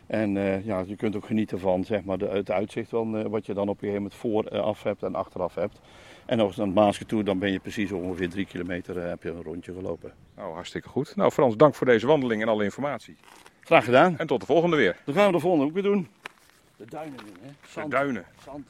En uh, ja, je kunt ook genieten van zeg maar, de, het uitzicht van wat je dan op een gegeven moment vooraf hebt en achteraf hebt. En als je naar het Maasje toe, dan ben je precies ongeveer drie kilometer heb je een rondje gelopen. Nou, hartstikke goed. Nou, Frans, dank voor deze wandeling en alle informatie. Graag gedaan. En tot de volgende weer. Dan gaan we de volgende ook weer doen. De duinen in, hè? Zand. De duinen. Zand.